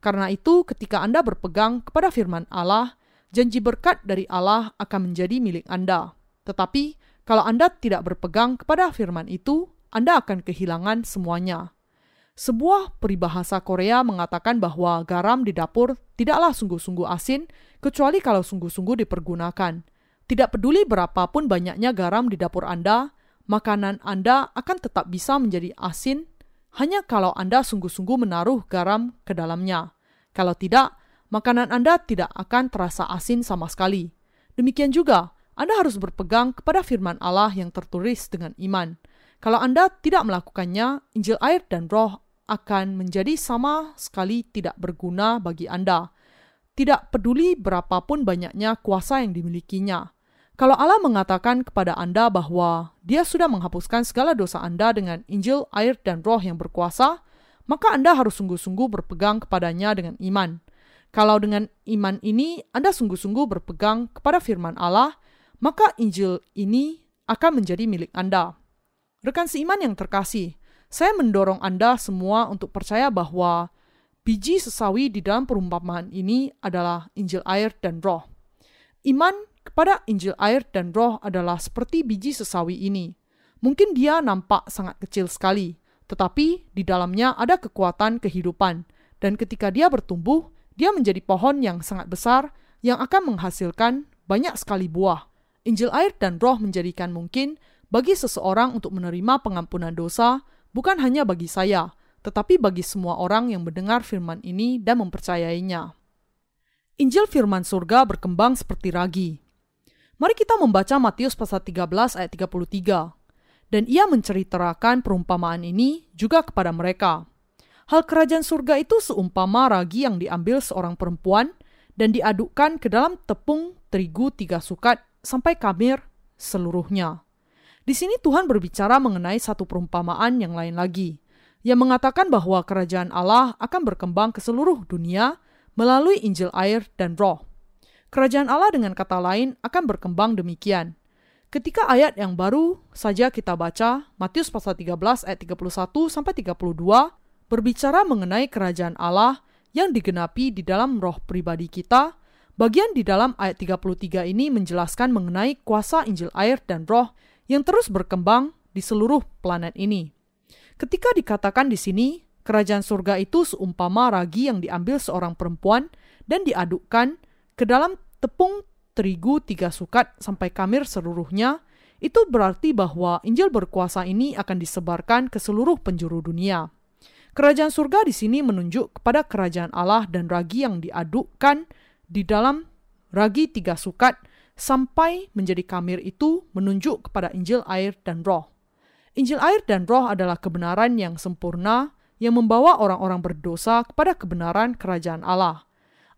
Karena itu ketika Anda berpegang kepada firman Allah, janji berkat dari Allah akan menjadi milik Anda. Tetapi Kalau Anda tidak berpegang kepada firman itu, Anda akan kehilangan semuanya. Sebuah peribahasa Korea mengatakan bahwa garam di dapur tidaklah sungguh-sungguh asin, kecuali kalau sungguh-sungguh dipergunakan. Tidak peduli berapapun banyaknya garam di dapur Anda, makanan Anda akan tetap bisa menjadi asin hanya kalau Anda sungguh-sungguh menaruh garam ke dalamnya. Kalau tidak, makanan Anda tidak akan terasa asin sama sekali. Demikian juga, Anda harus berpegang kepada firman Allah yang tertulis dengan iman. Kalau Anda tidak melakukannya, Injil air dan roh akan menjadi sama sekali tidak berguna bagi Anda. Tidak peduli berapapun banyaknya kuasa yang dimilikinya. Kalau Allah mengatakan kepada Anda bahwa Dia sudah menghapuskan segala dosa Anda dengan Injil, air, dan Roh yang berkuasa, maka Anda harus sungguh-sungguh berpegang kepadanya dengan iman. Kalau dengan iman ini Anda sungguh-sungguh berpegang kepada firman Allah, maka Injil ini akan menjadi milik Anda. Rekan seiman yang terkasih, saya mendorong Anda semua untuk percaya bahwa biji sesawi di dalam perumpamaan ini adalah Injil air dan roh. Iman kepada Injil air dan roh adalah seperti biji sesawi ini. Mungkin dia nampak sangat kecil sekali, tetapi di dalamnya ada kekuatan kehidupan, dan ketika dia bertumbuh, dia menjadi pohon yang sangat besar yang akan menghasilkan banyak sekali buah. Injil air dan roh menjadikan mungkin bagi seseorang untuk menerima pengampunan dosa, bukan hanya bagi saya, tetapi bagi semua orang yang mendengar firman ini dan mempercayainya. Injil firman surga berkembang seperti ragi, Mari kita membaca Matius pasal 13 ayat 33. Dan ia menceritakan perumpamaan ini juga kepada mereka. Hal kerajaan surga itu seumpama ragi yang diambil seorang perempuan dan diadukkan ke dalam tepung terigu tiga sukat sampai kamir seluruhnya. Di sini Tuhan berbicara mengenai satu perumpamaan yang lain lagi, yang mengatakan bahwa kerajaan Allah akan berkembang ke seluruh dunia melalui Injil air dan roh. Kerajaan Allah dengan kata lain akan berkembang demikian. Ketika ayat yang baru saja kita baca, Matius pasal 13 ayat 31 sampai 32 berbicara mengenai kerajaan Allah yang digenapi di dalam roh pribadi kita. Bagian di dalam ayat 33 ini menjelaskan mengenai kuasa Injil air dan roh yang terus berkembang di seluruh planet ini. Ketika dikatakan di sini, kerajaan surga itu seumpama ragi yang diambil seorang perempuan dan diadukkan ke dalam tepung terigu tiga sukat sampai kamir seluruhnya, itu berarti bahwa Injil berkuasa ini akan disebarkan ke seluruh penjuru dunia. Kerajaan surga di sini menunjuk kepada kerajaan Allah dan ragi yang diadukkan di dalam ragi tiga sukat sampai menjadi kamir itu menunjuk kepada Injil air dan roh. Injil air dan roh adalah kebenaran yang sempurna yang membawa orang-orang berdosa kepada kebenaran kerajaan Allah.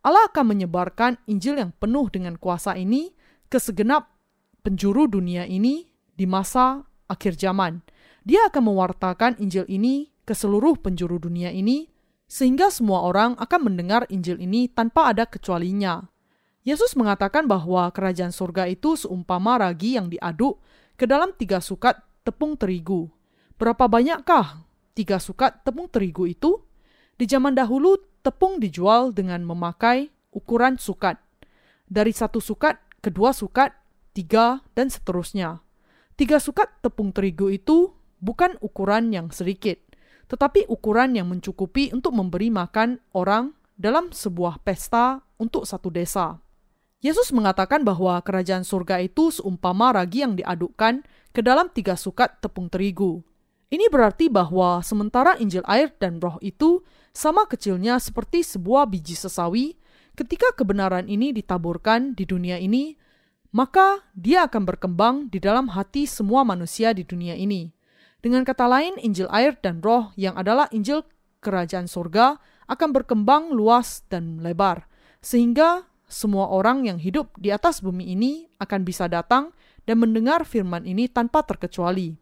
Allah akan menyebarkan Injil yang penuh dengan kuasa ini ke segenap penjuru dunia ini di masa akhir zaman. Dia akan mewartakan Injil ini ke seluruh penjuru dunia ini, sehingga semua orang akan mendengar Injil ini tanpa ada kecualinya. Yesus mengatakan bahwa kerajaan surga itu seumpama ragi yang diaduk ke dalam tiga sukat tepung terigu. Berapa banyakkah tiga sukat tepung terigu itu? Di zaman dahulu, tepung dijual dengan memakai ukuran sukat. Dari satu sukat ke dua sukat, tiga, dan seterusnya. Tiga sukat tepung terigu itu bukan ukuran yang sedikit, tetapi ukuran yang mencukupi untuk memberi makan orang dalam sebuah pesta untuk satu desa. Yesus mengatakan bahwa kerajaan surga itu seumpama ragi yang diadukkan ke dalam tiga sukat tepung terigu. Ini berarti bahwa sementara Injil air dan roh itu sama kecilnya seperti sebuah biji sesawi, ketika kebenaran ini ditaburkan di dunia ini, maka dia akan berkembang di dalam hati semua manusia di dunia ini. Dengan kata lain, Injil air dan roh yang adalah Injil kerajaan surga akan berkembang luas dan lebar, sehingga semua orang yang hidup di atas bumi ini akan bisa datang dan mendengar firman ini tanpa terkecuali.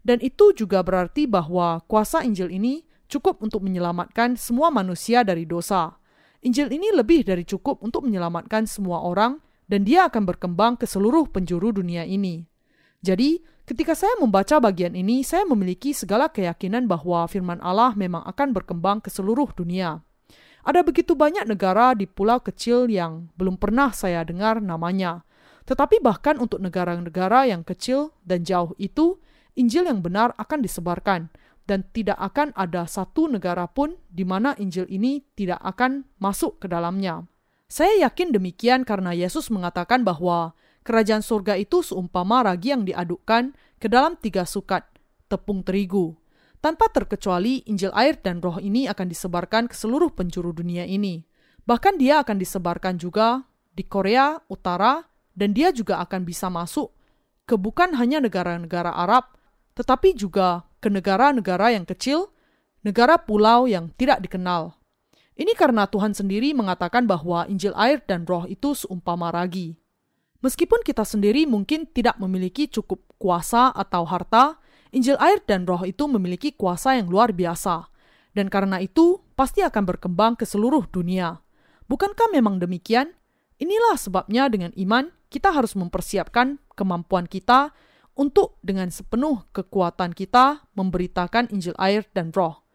Dan itu juga berarti bahwa kuasa Injil ini cukup untuk menyelamatkan semua manusia dari dosa. Injil ini lebih dari cukup untuk menyelamatkan semua orang, dan dia akan berkembang ke seluruh penjuru dunia ini. Jadi, ketika saya membaca bagian ini, saya memiliki segala keyakinan bahwa firman Allah memang akan berkembang ke seluruh dunia. Ada begitu banyak negara di pulau kecil yang belum pernah saya dengar namanya, Tetapi bahkan untuk negara-negara yang kecil dan jauh itu, Injil yang benar akan disebarkan, dan tidak akan ada satu negara pun di mana Injil ini tidak akan masuk ke dalamnya. Saya yakin demikian karena Yesus mengatakan bahwa kerajaan surga itu seumpama ragi yang diadukkan ke dalam tiga sukat, tepung terigu. Tanpa terkecuali, Injil air dan roh ini akan disebarkan ke seluruh penjuru dunia ini. Bahkan dia akan disebarkan juga di Korea Utara dan dia juga akan bisa masuk ke bukan hanya negara-negara Arab, tetapi juga ke negara-negara yang kecil, negara pulau yang tidak dikenal. Ini karena Tuhan sendiri mengatakan bahwa Injil air dan roh itu seumpama ragi. Meskipun kita sendiri mungkin tidak memiliki cukup kuasa atau harta, Injil air dan roh itu memiliki kuasa yang luar biasa, dan karena itu pasti akan berkembang ke seluruh dunia. Bukankah memang demikian? Inilah sebabnya dengan iman kita harus mempersiapkan kemampuan kita untuk dengan sepenuh kekuatan kita memberitakan Injil air dan roh.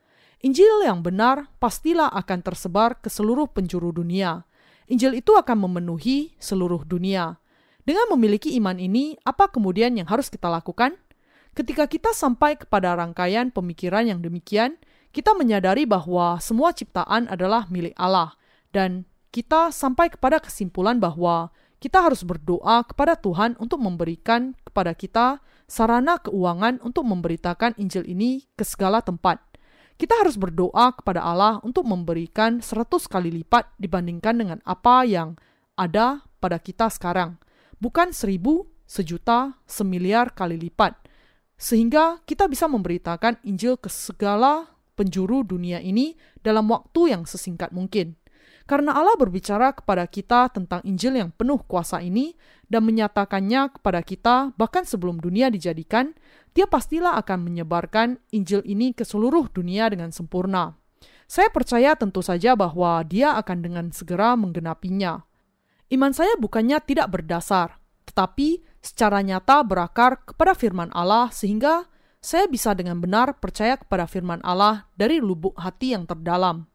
Injil yang benar pastilah akan tersebar ke seluruh penjuru dunia. Injil itu akan memenuhi seluruh dunia. Dengan memiliki iman ini, apa kemudian yang harus kita lakukan? Ketika kita sampai kepada rangkaian pemikiran yang demikian, kita menyadari bahwa semua ciptaan adalah milik Allah, dan kita sampai kepada kesimpulan bahwa kita harus berdoa kepada Tuhan untuk memberikan kepada kita sarana keuangan untuk memberitakan Injil ini ke segala tempat. Kita harus berdoa kepada Allah untuk memberikan seratus kali lipat dibandingkan dengan apa yang ada pada kita sekarang. Bukan seribu, sejuta, semiliar kali lipat sehingga kita bisa memberitakan Injil ke segala penjuru dunia ini dalam waktu yang sesingkat mungkin. Karena Allah berbicara kepada kita tentang Injil yang penuh kuasa ini dan menyatakannya kepada kita bahkan sebelum dunia dijadikan, dia pastilah akan menyebarkan Injil ini ke seluruh dunia dengan sempurna. Saya percaya tentu saja bahwa dia akan dengan segera menggenapinya. Iman saya bukannya tidak berdasar, tetapi secara nyata berakar kepada firman Allah sehingga saya bisa dengan benar percaya kepada firman Allah dari lubuk hati yang terdalam.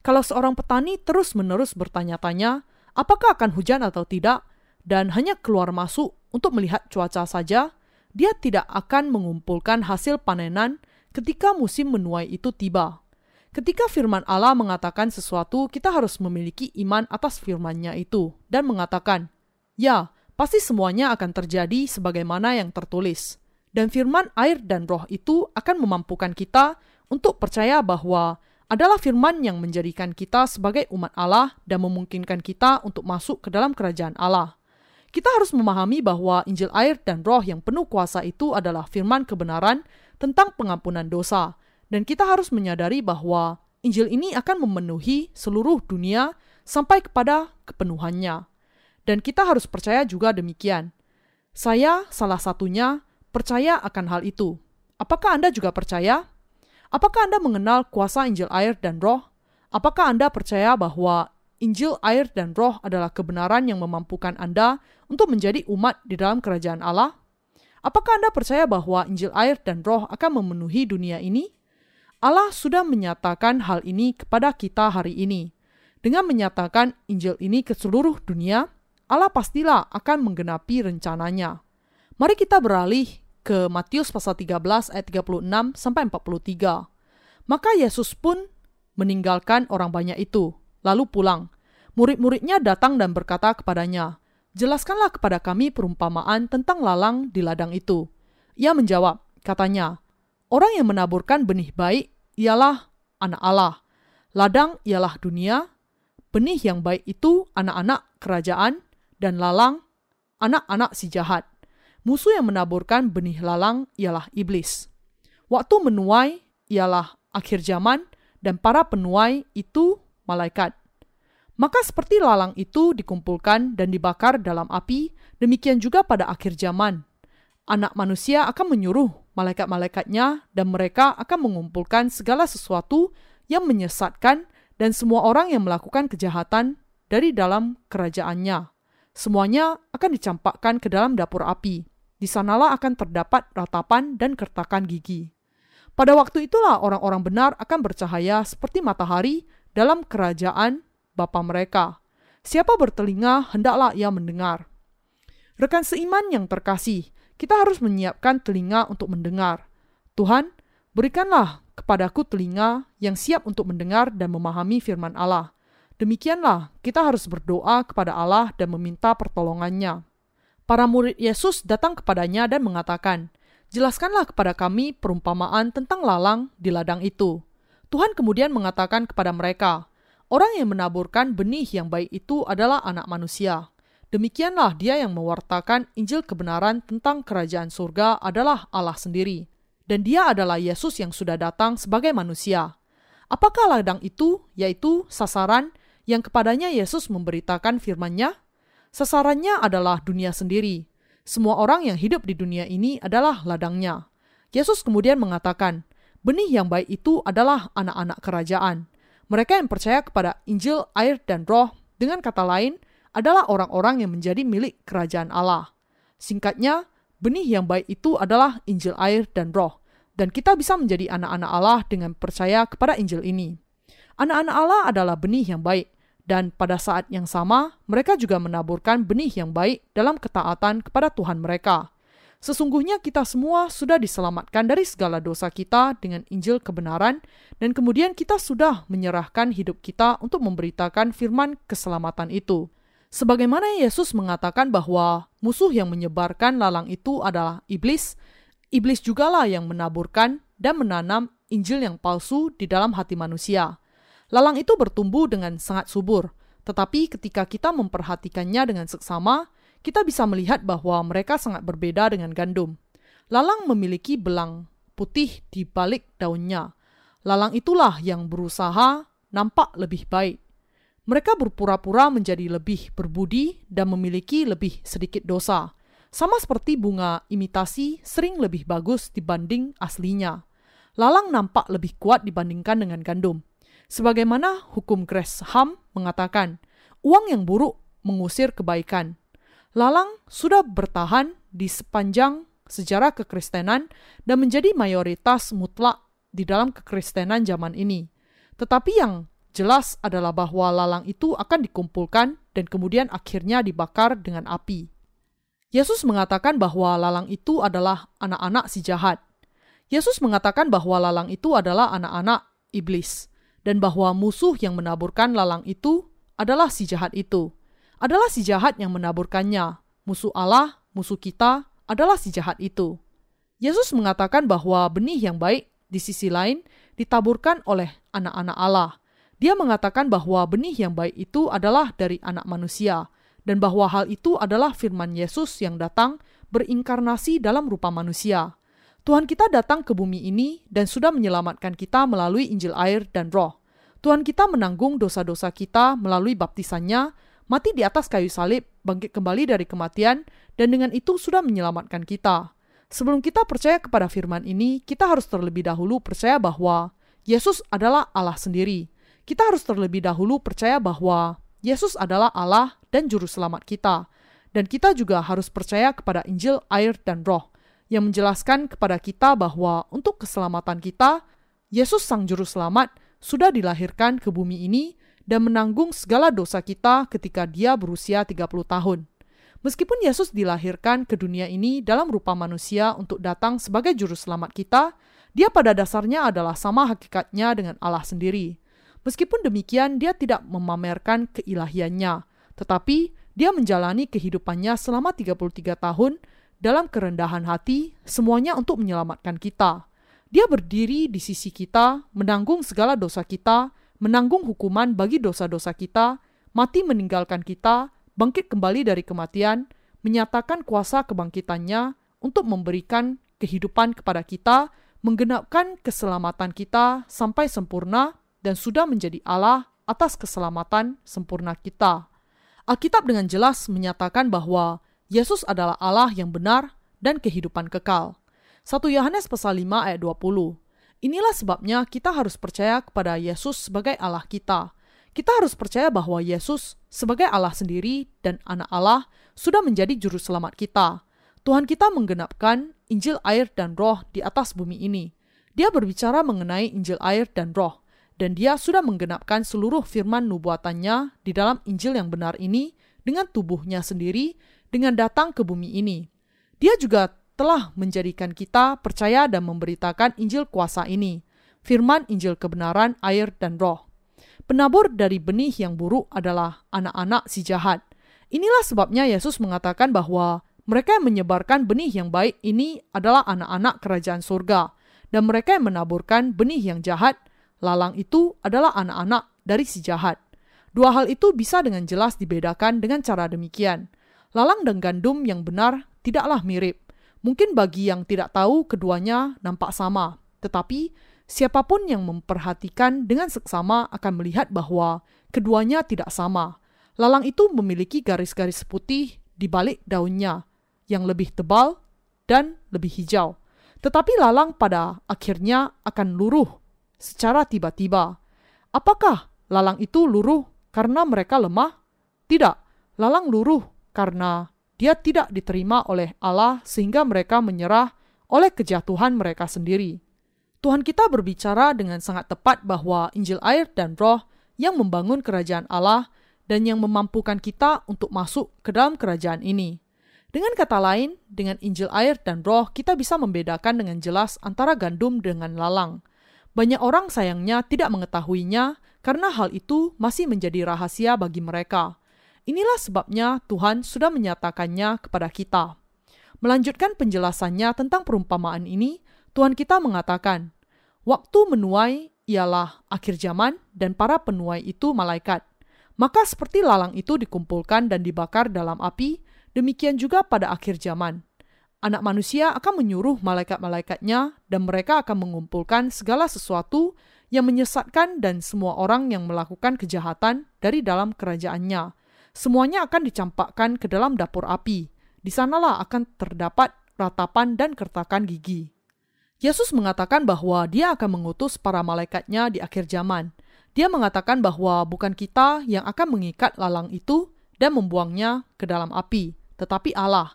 Kalau seorang petani terus-menerus bertanya-tanya, apakah akan hujan atau tidak, dan hanya keluar masuk untuk melihat cuaca saja, dia tidak akan mengumpulkan hasil panenan ketika musim menuai itu tiba. Ketika firman Allah mengatakan sesuatu, kita harus memiliki iman atas firman-Nya itu dan mengatakan, "Ya, pasti semuanya akan terjadi sebagaimana yang tertulis. Dan firman air dan roh itu akan memampukan kita untuk percaya bahwa adalah firman yang menjadikan kita sebagai umat Allah dan memungkinkan kita untuk masuk ke dalam kerajaan Allah. Kita harus memahami bahwa Injil air dan roh yang penuh kuasa itu adalah firman kebenaran tentang pengampunan dosa. Dan kita harus menyadari bahwa Injil ini akan memenuhi seluruh dunia sampai kepada kepenuhannya dan kita harus percaya juga demikian. Saya salah satunya percaya akan hal itu. Apakah Anda juga percaya? Apakah Anda mengenal kuasa Injil air dan roh? Apakah Anda percaya bahwa Injil air dan roh adalah kebenaran yang memampukan Anda untuk menjadi umat di dalam kerajaan Allah? Apakah Anda percaya bahwa Injil air dan roh akan memenuhi dunia ini? Allah sudah menyatakan hal ini kepada kita hari ini. Dengan menyatakan Injil ini ke seluruh dunia, Allah pastilah akan menggenapi rencananya. Mari kita beralih ke Matius pasal 13 ayat 36 sampai 43. Maka Yesus pun meninggalkan orang banyak itu, lalu pulang. Murid-muridnya datang dan berkata kepadanya, Jelaskanlah kepada kami perumpamaan tentang lalang di ladang itu. Ia menjawab, katanya, Orang yang menaburkan benih baik ialah anak Allah. Ladang ialah dunia, benih yang baik itu anak-anak kerajaan, dan lalang anak-anak si jahat. Musuh yang menaburkan benih lalang ialah iblis. Waktu menuai ialah akhir zaman dan para penuai itu malaikat. Maka seperti lalang itu dikumpulkan dan dibakar dalam api, demikian juga pada akhir zaman. Anak manusia akan menyuruh malaikat-malaikatnya dan mereka akan mengumpulkan segala sesuatu yang menyesatkan dan semua orang yang melakukan kejahatan dari dalam kerajaannya. Semuanya akan dicampakkan ke dalam dapur api. Di sanalah akan terdapat ratapan dan kertakan gigi. Pada waktu itulah orang-orang benar akan bercahaya seperti matahari dalam kerajaan Bapa mereka. Siapa bertelinga, hendaklah ia mendengar. Rekan seiman yang terkasih, kita harus menyiapkan telinga untuk mendengar. Tuhan, berikanlah kepadaku telinga yang siap untuk mendengar dan memahami firman Allah. Demikianlah, kita harus berdoa kepada Allah dan meminta pertolongannya. Para murid Yesus datang kepadanya dan mengatakan, Jelaskanlah kepada kami perumpamaan tentang lalang di ladang itu. Tuhan kemudian mengatakan kepada mereka, Orang yang menaburkan benih yang baik itu adalah anak manusia. Demikianlah dia yang mewartakan Injil kebenaran tentang kerajaan surga adalah Allah sendiri. Dan dia adalah Yesus yang sudah datang sebagai manusia. Apakah ladang itu, yaitu sasaran yang kepadanya Yesus memberitakan firman-Nya? Sasarannya adalah dunia sendiri. Semua orang yang hidup di dunia ini adalah ladangnya. Yesus kemudian mengatakan, benih yang baik itu adalah anak-anak kerajaan. Mereka yang percaya kepada Injil, air, dan roh, dengan kata lain, adalah orang-orang yang menjadi milik kerajaan Allah. Singkatnya, benih yang baik itu adalah Injil air dan roh, dan kita bisa menjadi anak-anak Allah dengan percaya kepada Injil ini. Anak-anak Allah adalah benih yang baik, dan pada saat yang sama mereka juga menaburkan benih yang baik dalam ketaatan kepada Tuhan mereka. Sesungguhnya kita semua sudah diselamatkan dari segala dosa kita dengan Injil kebenaran, dan kemudian kita sudah menyerahkan hidup kita untuk memberitakan firman keselamatan itu. Sebagaimana Yesus mengatakan bahwa musuh yang menyebarkan lalang itu adalah iblis, iblis jugalah yang menaburkan dan menanam Injil yang palsu di dalam hati manusia. Lalang itu bertumbuh dengan sangat subur, tetapi ketika kita memperhatikannya dengan seksama, kita bisa melihat bahwa mereka sangat berbeda dengan gandum. Lalang memiliki belang putih di balik daunnya. Lalang itulah yang berusaha nampak lebih baik. Mereka berpura-pura menjadi lebih berbudi dan memiliki lebih sedikit dosa. Sama seperti bunga imitasi sering lebih bagus dibanding aslinya. Lalang nampak lebih kuat dibandingkan dengan gandum. Sebagaimana hukum Gresham mengatakan, uang yang buruk mengusir kebaikan. Lalang sudah bertahan di sepanjang sejarah kekristenan dan menjadi mayoritas mutlak di dalam kekristenan zaman ini. Tetapi yang jelas adalah bahwa lalang itu akan dikumpulkan dan kemudian akhirnya dibakar dengan api. Yesus mengatakan bahwa lalang itu adalah anak-anak si jahat. Yesus mengatakan bahwa lalang itu adalah anak-anak iblis dan bahwa musuh yang menaburkan lalang itu adalah si jahat itu adalah si jahat yang menaburkannya. Musuh Allah, musuh kita, adalah si jahat itu. Yesus mengatakan bahwa benih yang baik di sisi lain ditaburkan oleh anak-anak Allah. Dia mengatakan bahwa benih yang baik itu adalah dari anak manusia, dan bahwa hal itu adalah firman Yesus yang datang berinkarnasi dalam rupa manusia. Tuhan kita datang ke bumi ini dan sudah menyelamatkan kita melalui Injil air dan roh. Tuhan kita menanggung dosa-dosa kita melalui baptisannya mati di atas kayu salib, bangkit kembali dari kematian, dan dengan itu sudah menyelamatkan kita. Sebelum kita percaya kepada firman ini, kita harus terlebih dahulu percaya bahwa Yesus adalah Allah sendiri. Kita harus terlebih dahulu percaya bahwa Yesus adalah Allah dan Juru Selamat kita. Dan kita juga harus percaya kepada Injil, air, dan roh, yang menjelaskan kepada kita bahwa untuk keselamatan kita, Yesus Sang Juru Selamat sudah dilahirkan ke bumi ini dan menanggung segala dosa kita ketika dia berusia 30 tahun. Meskipun Yesus dilahirkan ke dunia ini dalam rupa manusia untuk datang sebagai juru selamat kita, dia pada dasarnya adalah sama hakikatnya dengan Allah sendiri. Meskipun demikian, dia tidak memamerkan keilahiannya, tetapi dia menjalani kehidupannya selama 33 tahun dalam kerendahan hati, semuanya untuk menyelamatkan kita. Dia berdiri di sisi kita, menanggung segala dosa kita, menanggung hukuman bagi dosa-dosa kita, mati meninggalkan kita, bangkit kembali dari kematian, menyatakan kuasa kebangkitannya untuk memberikan kehidupan kepada kita, menggenapkan keselamatan kita sampai sempurna, dan sudah menjadi Allah atas keselamatan sempurna kita. Alkitab dengan jelas menyatakan bahwa Yesus adalah Allah yang benar dan kehidupan kekal. 1 Yohanes pasal 5 ayat 20. Inilah sebabnya kita harus percaya kepada Yesus sebagai Allah kita. Kita harus percaya bahwa Yesus sebagai Allah sendiri dan anak Allah sudah menjadi juru selamat kita. Tuhan kita menggenapkan Injil air dan roh di atas bumi ini. Dia berbicara mengenai Injil air dan roh, dan dia sudah menggenapkan seluruh firman nubuatannya di dalam Injil yang benar ini dengan tubuhnya sendiri, dengan datang ke bumi ini. Dia juga telah menjadikan kita percaya dan memberitakan Injil kuasa ini, firman Injil kebenaran, air, dan roh. Penabur dari benih yang buruk adalah anak-anak si jahat. Inilah sebabnya Yesus mengatakan bahwa mereka yang menyebarkan benih yang baik ini adalah anak-anak kerajaan surga, dan mereka yang menaburkan benih yang jahat, lalang itu adalah anak-anak dari si jahat. Dua hal itu bisa dengan jelas dibedakan dengan cara demikian. Lalang dan gandum yang benar tidaklah mirip. Mungkin bagi yang tidak tahu keduanya nampak sama, tetapi Siapa pun yang memperhatikan dengan seksama akan melihat bahwa keduanya tidak sama. Lalang itu memiliki garis-garis putih di balik daunnya yang lebih tebal dan lebih hijau. Tetapi lalang pada akhirnya akan luruh secara tiba-tiba. Apakah lalang itu luruh karena mereka lemah? Tidak, lalang luruh karena dia tidak diterima oleh Allah sehingga mereka menyerah oleh kejatuhan mereka sendiri. Tuhan kita berbicara dengan sangat tepat bahwa Injil air dan roh yang membangun kerajaan Allah dan yang memampukan kita untuk masuk ke dalam kerajaan ini. Dengan kata lain, dengan Injil air dan roh kita bisa membedakan dengan jelas antara gandum dengan lalang. Banyak orang sayangnya tidak mengetahuinya karena hal itu masih menjadi rahasia bagi mereka. Inilah sebabnya Tuhan sudah menyatakannya kepada kita. Melanjutkan penjelasannya tentang perumpamaan ini, Tuhan kita mengatakan, Waktu menuai ialah akhir zaman dan para penuai itu malaikat. Maka seperti lalang itu dikumpulkan dan dibakar dalam api, demikian juga pada akhir zaman. Anak manusia akan menyuruh malaikat-malaikatnya dan mereka akan mengumpulkan segala sesuatu yang menyesatkan dan semua orang yang melakukan kejahatan dari dalam kerajaannya. Semuanya akan dicampakkan ke dalam dapur api. Di sanalah akan terdapat ratapan dan kertakan gigi. Yesus mengatakan bahwa dia akan mengutus para malaikatnya di akhir zaman. Dia mengatakan bahwa bukan kita yang akan mengikat lalang itu dan membuangnya ke dalam api, tetapi Allah.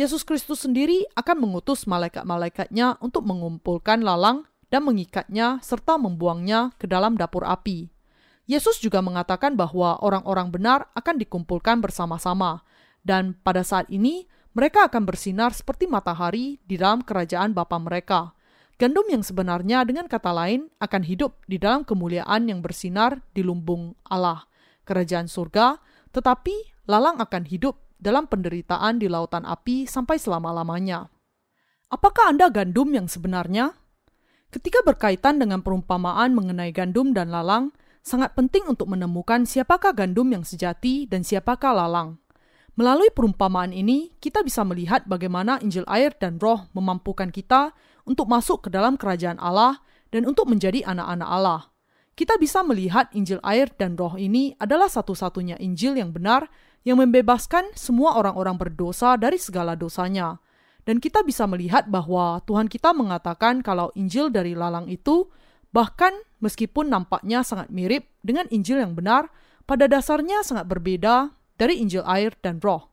Yesus Kristus sendiri akan mengutus malaikat-malaikatnya untuk mengumpulkan lalang dan mengikatnya serta membuangnya ke dalam dapur api. Yesus juga mengatakan bahwa orang-orang benar akan dikumpulkan bersama-sama, dan pada saat ini mereka akan bersinar seperti matahari di dalam kerajaan Bapa mereka. Gandum yang sebenarnya dengan kata lain akan hidup di dalam kemuliaan yang bersinar di lumbung Allah, kerajaan surga, tetapi lalang akan hidup dalam penderitaan di lautan api sampai selama-lamanya. Apakah Anda gandum yang sebenarnya? Ketika berkaitan dengan perumpamaan mengenai gandum dan lalang, sangat penting untuk menemukan siapakah gandum yang sejati dan siapakah lalang. Melalui perumpamaan ini, kita bisa melihat bagaimana Injil air dan roh memampukan kita untuk masuk ke dalam kerajaan Allah dan untuk menjadi anak-anak Allah. Kita bisa melihat Injil air dan roh ini adalah satu-satunya Injil yang benar yang membebaskan semua orang-orang berdosa dari segala dosanya. Dan kita bisa melihat bahwa Tuhan kita mengatakan kalau Injil dari lalang itu, bahkan meskipun nampaknya sangat mirip dengan Injil yang benar, pada dasarnya sangat berbeda dari Injil air dan roh.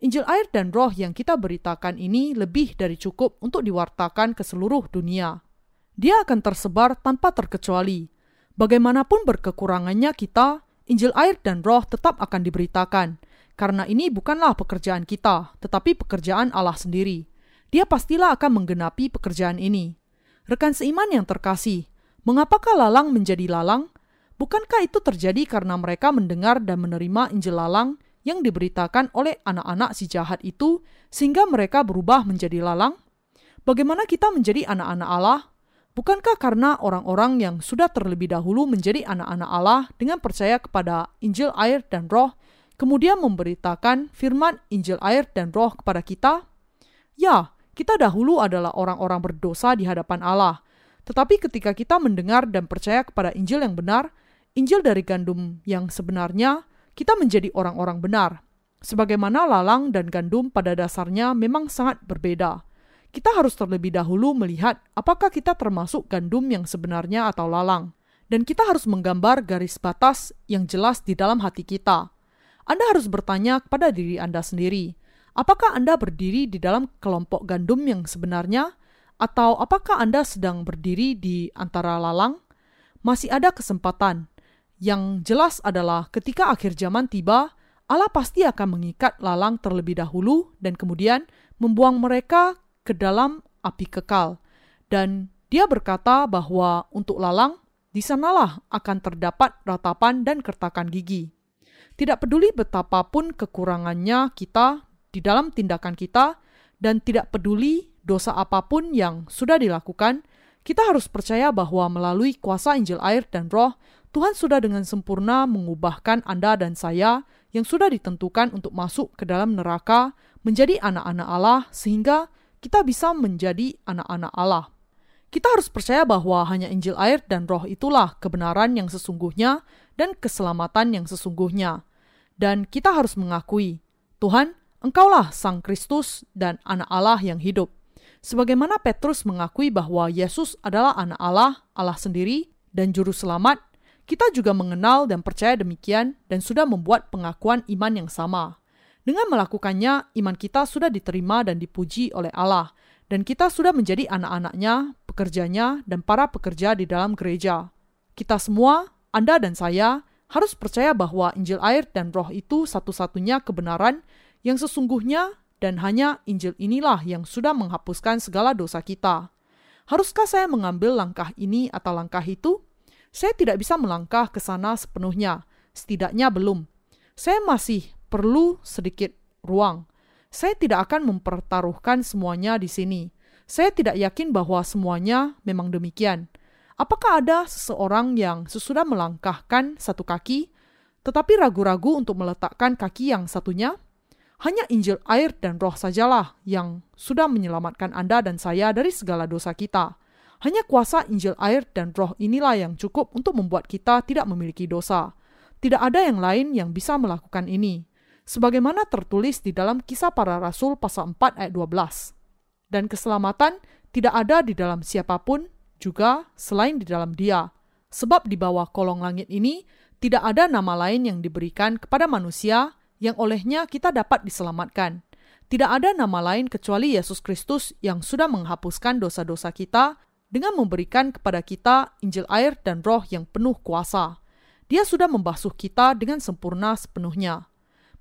Injil air dan roh yang kita beritakan ini lebih dari cukup untuk diwartakan ke seluruh dunia. Dia akan tersebar tanpa terkecuali. Bagaimanapun berkekurangannya kita, Injil air dan roh tetap akan diberitakan, karena ini bukanlah pekerjaan kita, tetapi pekerjaan Allah sendiri. Dia pastilah akan menggenapi pekerjaan ini. Rekan seiman yang terkasih, mengapakah lalang menjadi lalang? Bukankah itu terjadi karena mereka mendengar dan menerima Injil lalang yang diberitakan oleh anak-anak si jahat itu sehingga mereka berubah menjadi lalang? Bagaimana kita menjadi anak-anak Allah? Bukankah karena orang-orang yang sudah terlebih dahulu menjadi anak-anak Allah dengan percaya kepada Injil air dan roh, kemudian memberitakan firman Injil air dan roh kepada kita? Ya, kita dahulu adalah orang-orang berdosa di hadapan Allah. Tetapi ketika kita mendengar dan percaya kepada Injil yang benar, Injil dari gandum yang sebenarnya, kita menjadi orang-orang benar. Sebagaimana lalang dan gandum pada dasarnya memang sangat berbeda. Kita harus terlebih dahulu melihat apakah kita termasuk gandum yang sebenarnya atau lalang. Dan kita harus menggambar garis batas yang jelas di dalam hati kita. Anda harus bertanya kepada diri Anda sendiri, apakah Anda berdiri di dalam kelompok gandum yang sebenarnya, atau apakah Anda sedang berdiri di antara lalang? Masih ada kesempatan, yang jelas adalah ketika akhir zaman tiba, Allah pasti akan mengikat lalang terlebih dahulu dan kemudian membuang mereka ke dalam api kekal. Dan dia berkata bahwa untuk lalang, di sanalah akan terdapat ratapan dan kertakan gigi. Tidak peduli betapapun kekurangannya kita di dalam tindakan kita, dan tidak peduli dosa apa pun yang sudah dilakukan, kita harus percaya bahwa melalui kuasa Injil air dan roh, Tuhan sudah dengan sempurna mengubahkan Anda dan saya yang sudah ditentukan untuk masuk ke dalam neraka menjadi anak-anak Allah sehingga kita bisa menjadi anak-anak Allah. Kita harus percaya bahwa hanya Injil air dan roh itulah kebenaran yang sesungguhnya dan keselamatan yang sesungguhnya. Dan kita harus mengakui, Tuhan, Engkaulah Sang Kristus dan anak Allah yang hidup. Sebagaimana Petrus mengakui bahwa Yesus adalah anak Allah, Allah sendiri, dan juru selamat, kita juga mengenal dan percaya demikian dan sudah membuat pengakuan iman yang sama. Dengan melakukannya, iman kita sudah diterima dan dipuji oleh Allah, dan kita sudah menjadi anak-anaknya, pekerjanya, dan para pekerja di dalam gereja. Kita semua, Anda dan saya, harus percaya bahwa Injil air dan roh itu satu-satunya kebenaran yang sesungguhnya dan hanya Injil inilah yang sudah menghapuskan segala dosa kita. Haruskah saya mengambil langkah ini atau langkah itu? Saya tidak bisa melangkah ke sana sepenuhnya, setidaknya belum. Saya masih perlu sedikit ruang. Saya tidak akan mempertaruhkan semuanya di sini. Saya tidak yakin bahwa semuanya memang demikian. Apakah ada seseorang yang sesudah melangkahkan satu kaki, tetapi ragu-ragu untuk meletakkan kaki yang satunya? Hanya Injil air dan roh sajalah yang sudah menyelamatkan Anda dan saya dari segala dosa kita. Hanya kuasa Injil air dan roh inilah yang cukup untuk membuat kita tidak memiliki dosa. Tidak ada yang lain yang bisa melakukan ini. Sebagaimana tertulis di dalam kisah para rasul pasal 4 ayat 12. Dan keselamatan tidak ada di dalam siapa pun juga selain di dalam dia. Sebab di bawah kolong langit ini tidak ada nama lain yang diberikan kepada manusia yang olehnya kita dapat diselamatkan. Tidak ada nama lain kecuali Yesus Kristus yang sudah menghapuskan dosa-dosa kita dengan memberikan kepada kita Injil air dan roh yang penuh kuasa. Dia sudah membasuh kita dengan sempurna sepenuhnya.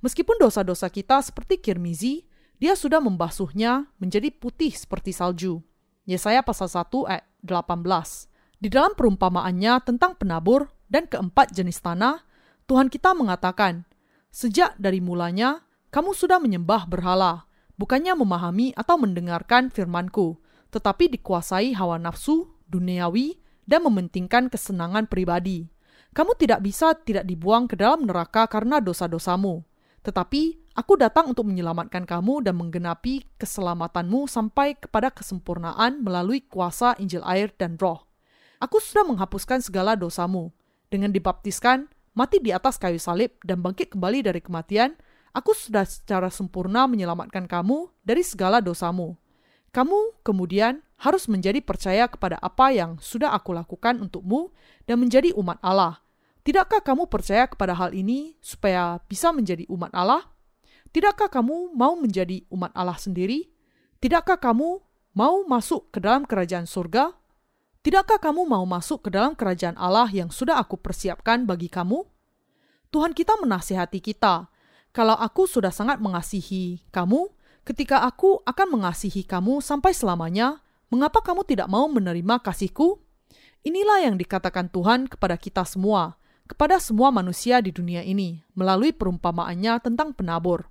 Meskipun dosa-dosa kita seperti kirmizi, dia sudah membasuhnya menjadi putih seperti salju. Yesaya pasal 1 ayat 18. Di dalam perumpamaannya tentang penabur dan keempat jenis tanah, Tuhan kita mengatakan, Sejak dari mulanya, kamu sudah menyembah berhala, bukannya memahami atau mendengarkan firmanku, tetapi dikuasai hawa nafsu, duniawi, dan mementingkan kesenangan pribadi. Kamu tidak bisa tidak dibuang ke dalam neraka karena dosa-dosamu. Tetapi aku datang untuk menyelamatkan kamu dan menggenapi keselamatanmu sampai kepada kesempurnaan melalui kuasa Injil air dan roh. Aku sudah menghapuskan segala dosamu. Dengan dibaptiskan, mati di atas kayu salib dan bangkit kembali dari kematian, aku sudah secara sempurna menyelamatkan kamu dari segala dosamu. Kamu kemudian harus menjadi percaya kepada apa yang sudah aku lakukan untukmu dan menjadi umat Allah. Tidakkah kamu percaya kepada hal ini supaya bisa menjadi umat Allah? Tidakkah kamu mau menjadi umat Allah sendiri? Tidakkah kamu mau masuk ke dalam kerajaan surga? Tidakkah kamu mau masuk ke dalam kerajaan Allah yang sudah aku persiapkan bagi kamu? Tuhan kita menasihati kita, kalau aku sudah sangat mengasihi kamu, Ketika aku akan mengasihi kamu sampai selamanya, mengapa kamu tidak mau menerima kasihku? Inilah yang dikatakan Tuhan kepada kita semua, kepada semua manusia di dunia ini, melalui perumpamaannya tentang penabur.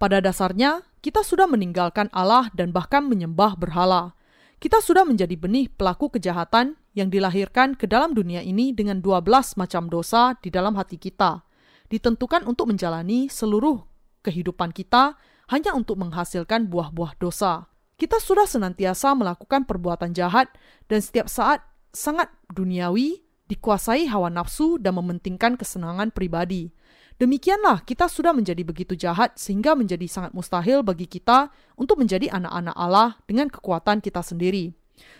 Pada dasarnya, kita sudah meninggalkan Allah dan bahkan menyembah berhala. Kita sudah menjadi benih pelaku kejahatan yang dilahirkan ke dalam dunia ini dengan 12 macam dosa di dalam hati kita, ditentukan untuk menjalani seluruh kehidupan kita hanya untuk menghasilkan buah-buah dosa. Kita sudah senantiasa melakukan perbuatan jahat dan setiap saat sangat duniawi, dikuasai hawa nafsu dan mementingkan kesenangan pribadi. Demikianlah kita sudah menjadi begitu jahat sehingga menjadi sangat mustahil bagi kita untuk menjadi anak-anak Allah dengan kekuatan kita sendiri.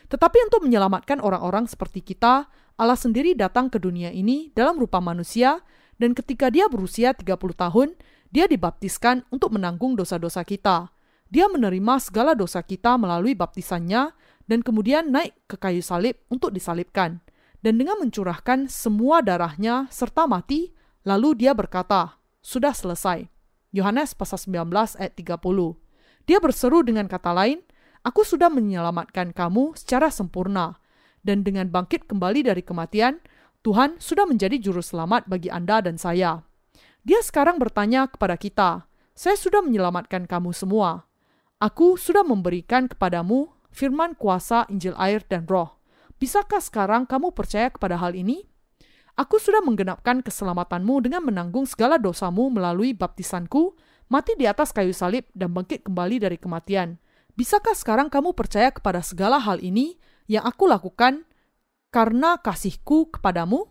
Tetapi untuk menyelamatkan orang-orang seperti kita, Allah sendiri datang ke dunia ini dalam rupa manusia dan ketika dia berusia 30 tahun, dia dibaptiskan untuk menanggung dosa-dosa kita. Dia menerima segala dosa kita melalui baptisannya dan kemudian naik ke kayu salib untuk disalibkan. Dan dengan mencurahkan semua darahnya serta mati, lalu dia berkata, "Sudah selesai." Yohanes pasal 19 ayat 30. Dia berseru dengan kata lain, Aku sudah menyelamatkan kamu secara sempurna, dan dengan bangkit kembali dari kematian, Tuhan sudah menjadi juru selamat bagi Anda dan saya. Dia sekarang bertanya kepada kita, saya sudah menyelamatkan kamu semua. Aku sudah memberikan kepadamu firman kuasa Injil air dan roh. Bisakah sekarang kamu percaya kepada hal ini? Aku sudah menggenapkan keselamatanmu dengan menanggung segala dosamu melalui baptisanku, mati di atas kayu salib, dan bangkit kembali dari kematian. Bisakah sekarang kamu percaya kepada segala hal ini yang aku lakukan karena kasihku kepadamu?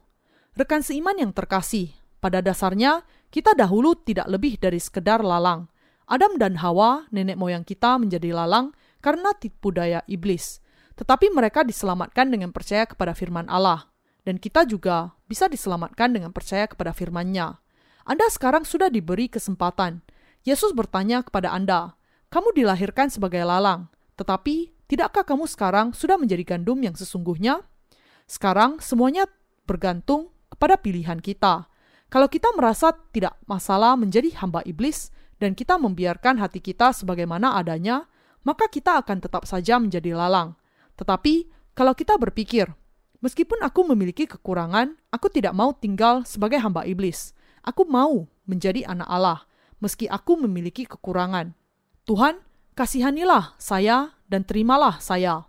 Rekan seiman yang terkasih, pada dasarnya kita dahulu tidak lebih dari sekedar lalang. Adam dan Hawa, nenek moyang kita menjadi lalang karena tipu daya iblis. Tetapi mereka diselamatkan dengan percaya kepada firman Allah dan kita juga bisa diselamatkan dengan percaya kepada firman-Nya. Anda sekarang sudah diberi kesempatan. Yesus bertanya kepada Anda, "Kamu dilahirkan sebagai lalang, tetapi tidakkah kamu sekarang sudah menjadi gandum yang sesungguhnya?" Sekarang semuanya bergantung kepada pilihan kita. Kalau kita merasa tidak masalah menjadi hamba iblis dan kita membiarkan hati kita sebagaimana adanya, maka kita akan tetap saja menjadi lalang. Tetapi kalau kita berpikir, Meskipun aku memiliki kekurangan, aku tidak mau tinggal sebagai hamba iblis. Aku mau menjadi anak Allah, meski aku memiliki kekurangan. Tuhan, kasihanilah saya dan terimalah saya.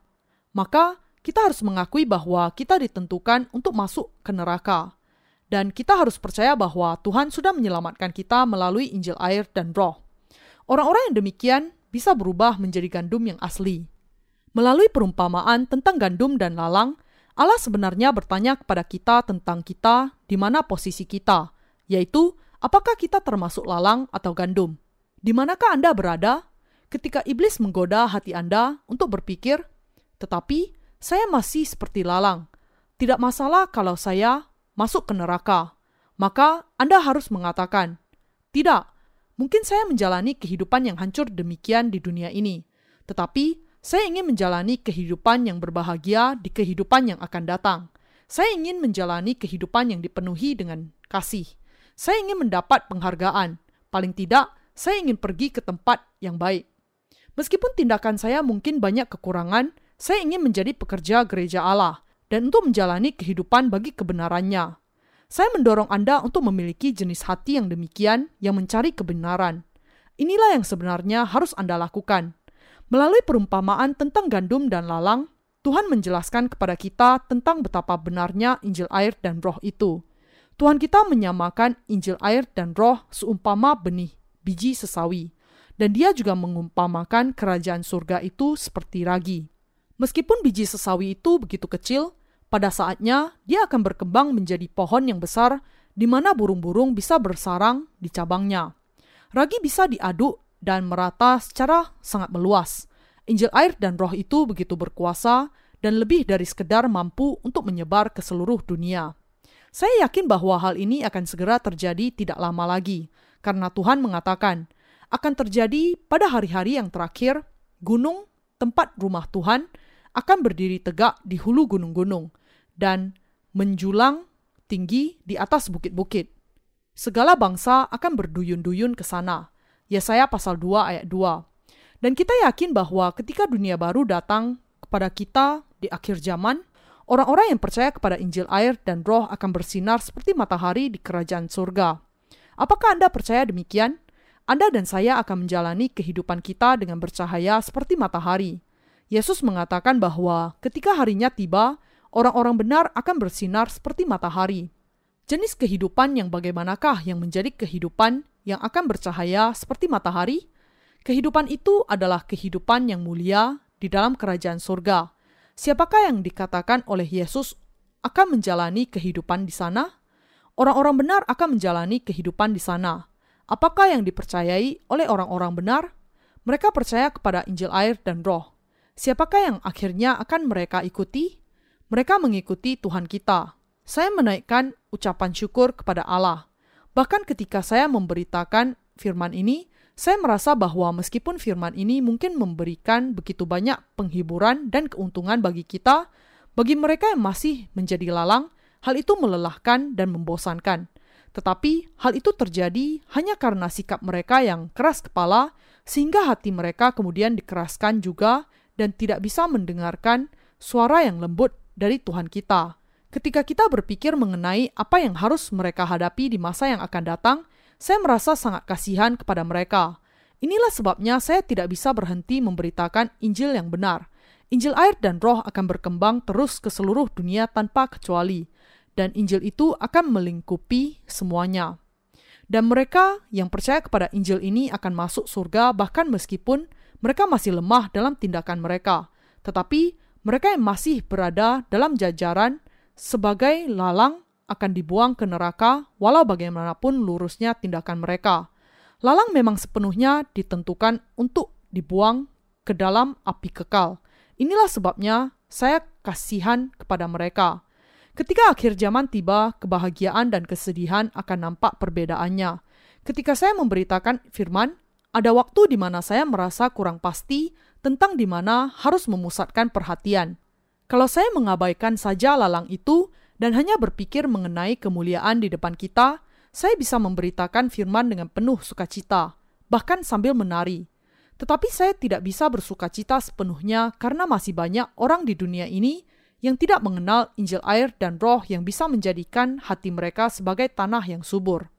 Maka kita harus mengakui bahwa kita ditentukan untuk masuk ke neraka. Dan kita harus percaya bahwa Tuhan sudah menyelamatkan kita melalui Injil air dan roh. Orang-orang yang demikian bisa berubah menjadi gandum yang asli. Melalui perumpamaan tentang gandum dan lalang, Allah sebenarnya bertanya kepada kita tentang kita di mana posisi kita, yaitu apakah kita termasuk lalang atau gandum. Di manakah Anda berada ketika iblis menggoda hati Anda untuk berpikir, tetapi saya masih seperti lalang. Tidak masalah kalau saya masuk ke neraka. Maka Anda harus mengatakan, tidak, mungkin saya menjalani kehidupan yang hancur demikian di dunia ini. Tetapi saya ingin menjalani kehidupan yang berbahagia di kehidupan yang akan datang. Saya ingin menjalani kehidupan yang dipenuhi dengan kasih. Saya ingin mendapat penghargaan. Paling tidak, saya ingin pergi ke tempat yang baik. Meskipun tindakan saya mungkin banyak kekurangan, saya ingin menjadi pekerja gereja Allah dan untuk menjalani kehidupan bagi kebenarannya. Saya mendorong Anda untuk memiliki jenis hati yang demikian yang mencari kebenaran. Inilah yang sebenarnya harus Anda lakukan. Melalui perumpamaan tentang gandum dan lalang, Tuhan menjelaskan kepada kita tentang betapa benarnya Injil air dan roh itu. Tuhan kita menyamakan Injil air dan roh seumpama benih, biji sesawi. Dan dia juga mengumpamakan kerajaan surga itu seperti ragi. Meskipun biji sesawi itu begitu kecil, pada saatnya dia akan berkembang menjadi pohon yang besar di mana burung-burung bisa bersarang di cabangnya. Ragi bisa diaduk dan merata secara sangat meluas. Injil air dan roh itu begitu berkuasa dan lebih dari sekedar mampu untuk menyebar ke seluruh dunia. Saya yakin bahwa hal ini akan segera terjadi tidak lama lagi, karena Tuhan mengatakan, akan terjadi pada hari-hari yang terakhir, gunung, tempat rumah Tuhan, akan berdiri tegak di hulu gunung-gunung, dan menjulang tinggi di atas bukit-bukit. Segala bangsa akan berduyun-duyun ke sana, Yesaya pasal 2 ayat 2. Dan kita yakin bahwa ketika dunia baru datang kepada kita di akhir zaman, orang-orang yang percaya kepada Injil air dan roh akan bersinar seperti matahari di kerajaan surga. Apakah Anda percaya demikian? Anda dan saya akan menjalani kehidupan kita dengan bercahaya seperti matahari. Yesus mengatakan bahwa ketika harinya tiba, orang-orang benar akan bersinar seperti matahari. Jenis kehidupan yang bagaimanakah yang menjadi kehidupan yang akan bercahaya seperti matahari? Kehidupan itu adalah kehidupan yang mulia di dalam kerajaan surga. Siapakah yang dikatakan oleh Yesus akan menjalani kehidupan di sana? Orang-orang benar akan menjalani kehidupan di sana. Apakah yang dipercayai oleh orang-orang benar? Mereka percaya kepada Injil air dan Roh. Siapakah yang akhirnya akan mereka ikuti? Mereka mengikuti Tuhan kita. Saya menaikkan ucapan syukur kepada Allah Bahkan ketika saya memberitakan firman ini, saya merasa bahwa meskipun firman ini mungkin memberikan begitu banyak penghiburan dan keuntungan bagi kita, bagi mereka yang masih menjadi lalang, hal itu melelahkan dan membosankan. Tetapi hal itu terjadi hanya karena sikap mereka yang keras kepala, sehingga hati mereka kemudian dikeraskan juga dan tidak bisa mendengarkan suara yang lembut dari Tuhan kita. Ketika kita berpikir mengenai apa yang harus mereka hadapi di masa yang akan datang, saya merasa sangat kasihan kepada mereka. Inilah sebabnya saya tidak bisa berhenti memberitakan Injil yang benar. Injil air dan roh akan berkembang terus ke seluruh dunia tanpa kecuali, dan Injil itu akan melingkupi semuanya. Dan mereka yang percaya kepada Injil ini akan masuk surga bahkan meskipun mereka masih lemah dalam tindakan mereka, tetapi mereka yang masih berada dalam jajaran sebagai lalang akan dibuang ke neraka walau bagaimanapun lurusnya tindakan mereka. Lalang memang sepenuhnya ditentukan untuk dibuang ke dalam api kekal. Inilah sebabnya saya kasihan kepada mereka. Ketika akhir zaman tiba, kebahagiaan dan kesedihan akan nampak perbedaannya. Ketika saya memberitakan firman, ada waktu di mana saya merasa kurang pasti tentang di mana harus memusatkan perhatian. Kalau saya mengabaikan saja lalang itu dan hanya berpikir mengenai kemuliaan di depan kita, saya bisa memberitakan firman dengan penuh sukacita, bahkan sambil menari. Tetapi saya tidak bisa bersukacita sepenuhnya karena masih banyak orang di dunia ini yang tidak mengenal Injil air dan roh yang bisa menjadikan hati mereka sebagai tanah yang subur.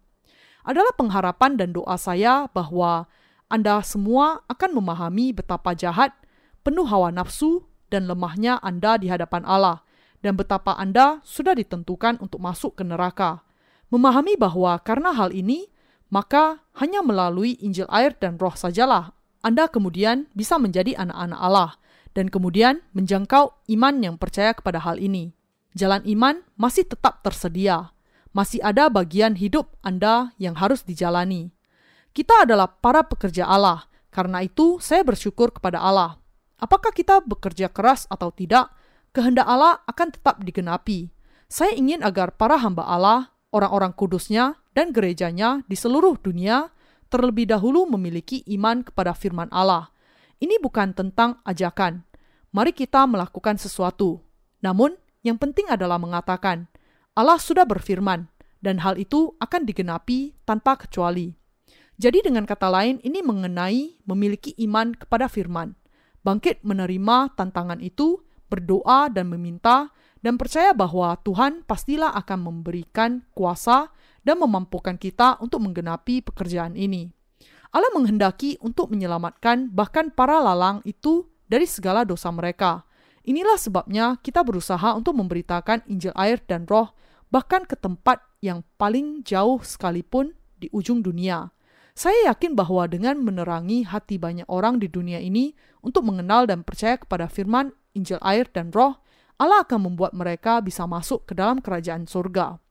Adalah pengharapan dan doa saya bahwa anda semua akan memahami betapa jahat, penuh hawa nafsu, dan lemahnya Anda di hadapan Allah, dan betapa Anda sudah ditentukan untuk masuk ke neraka. Memahami bahwa karena hal ini, maka hanya melalui Injil air dan roh sajalah Anda kemudian bisa menjadi anak-anak Allah, dan kemudian menjangkau iman yang percaya kepada hal ini. Jalan iman masih tetap tersedia, masih ada bagian hidup Anda yang harus dijalani. Kita adalah para pekerja Allah, karena itu saya bersyukur kepada Allah. Apakah kita bekerja keras atau tidak, kehendak Allah akan tetap digenapi. Saya ingin agar para hamba Allah, orang-orang kudusnya, dan gerejanya di seluruh dunia terlebih dahulu memiliki iman kepada firman Allah. Ini bukan tentang ajakan. Mari kita melakukan sesuatu. Namun, yang penting adalah mengatakan, Allah sudah berfirman, dan hal itu akan digenapi tanpa kecuali. Jadi dengan kata lain ini mengenai memiliki iman kepada firman. Bangkit menerima tantangan itu, berdoa dan meminta, dan percaya bahwa Tuhan pastilah akan memberikan kuasa dan memampukan kita untuk menggenapi pekerjaan ini. Allah menghendaki untuk menyelamatkan bahkan para lalang itu dari segala dosa mereka. Inilah sebabnya kita berusaha untuk memberitakan Injil air dan roh bahkan ke tempat yang paling jauh sekalipun di ujung dunia. Saya yakin bahwa dengan menerangi hati banyak orang di dunia ini untuk mengenal dan percaya kepada firman, Injil air, dan roh, Allah akan membuat mereka bisa masuk ke dalam kerajaan surga.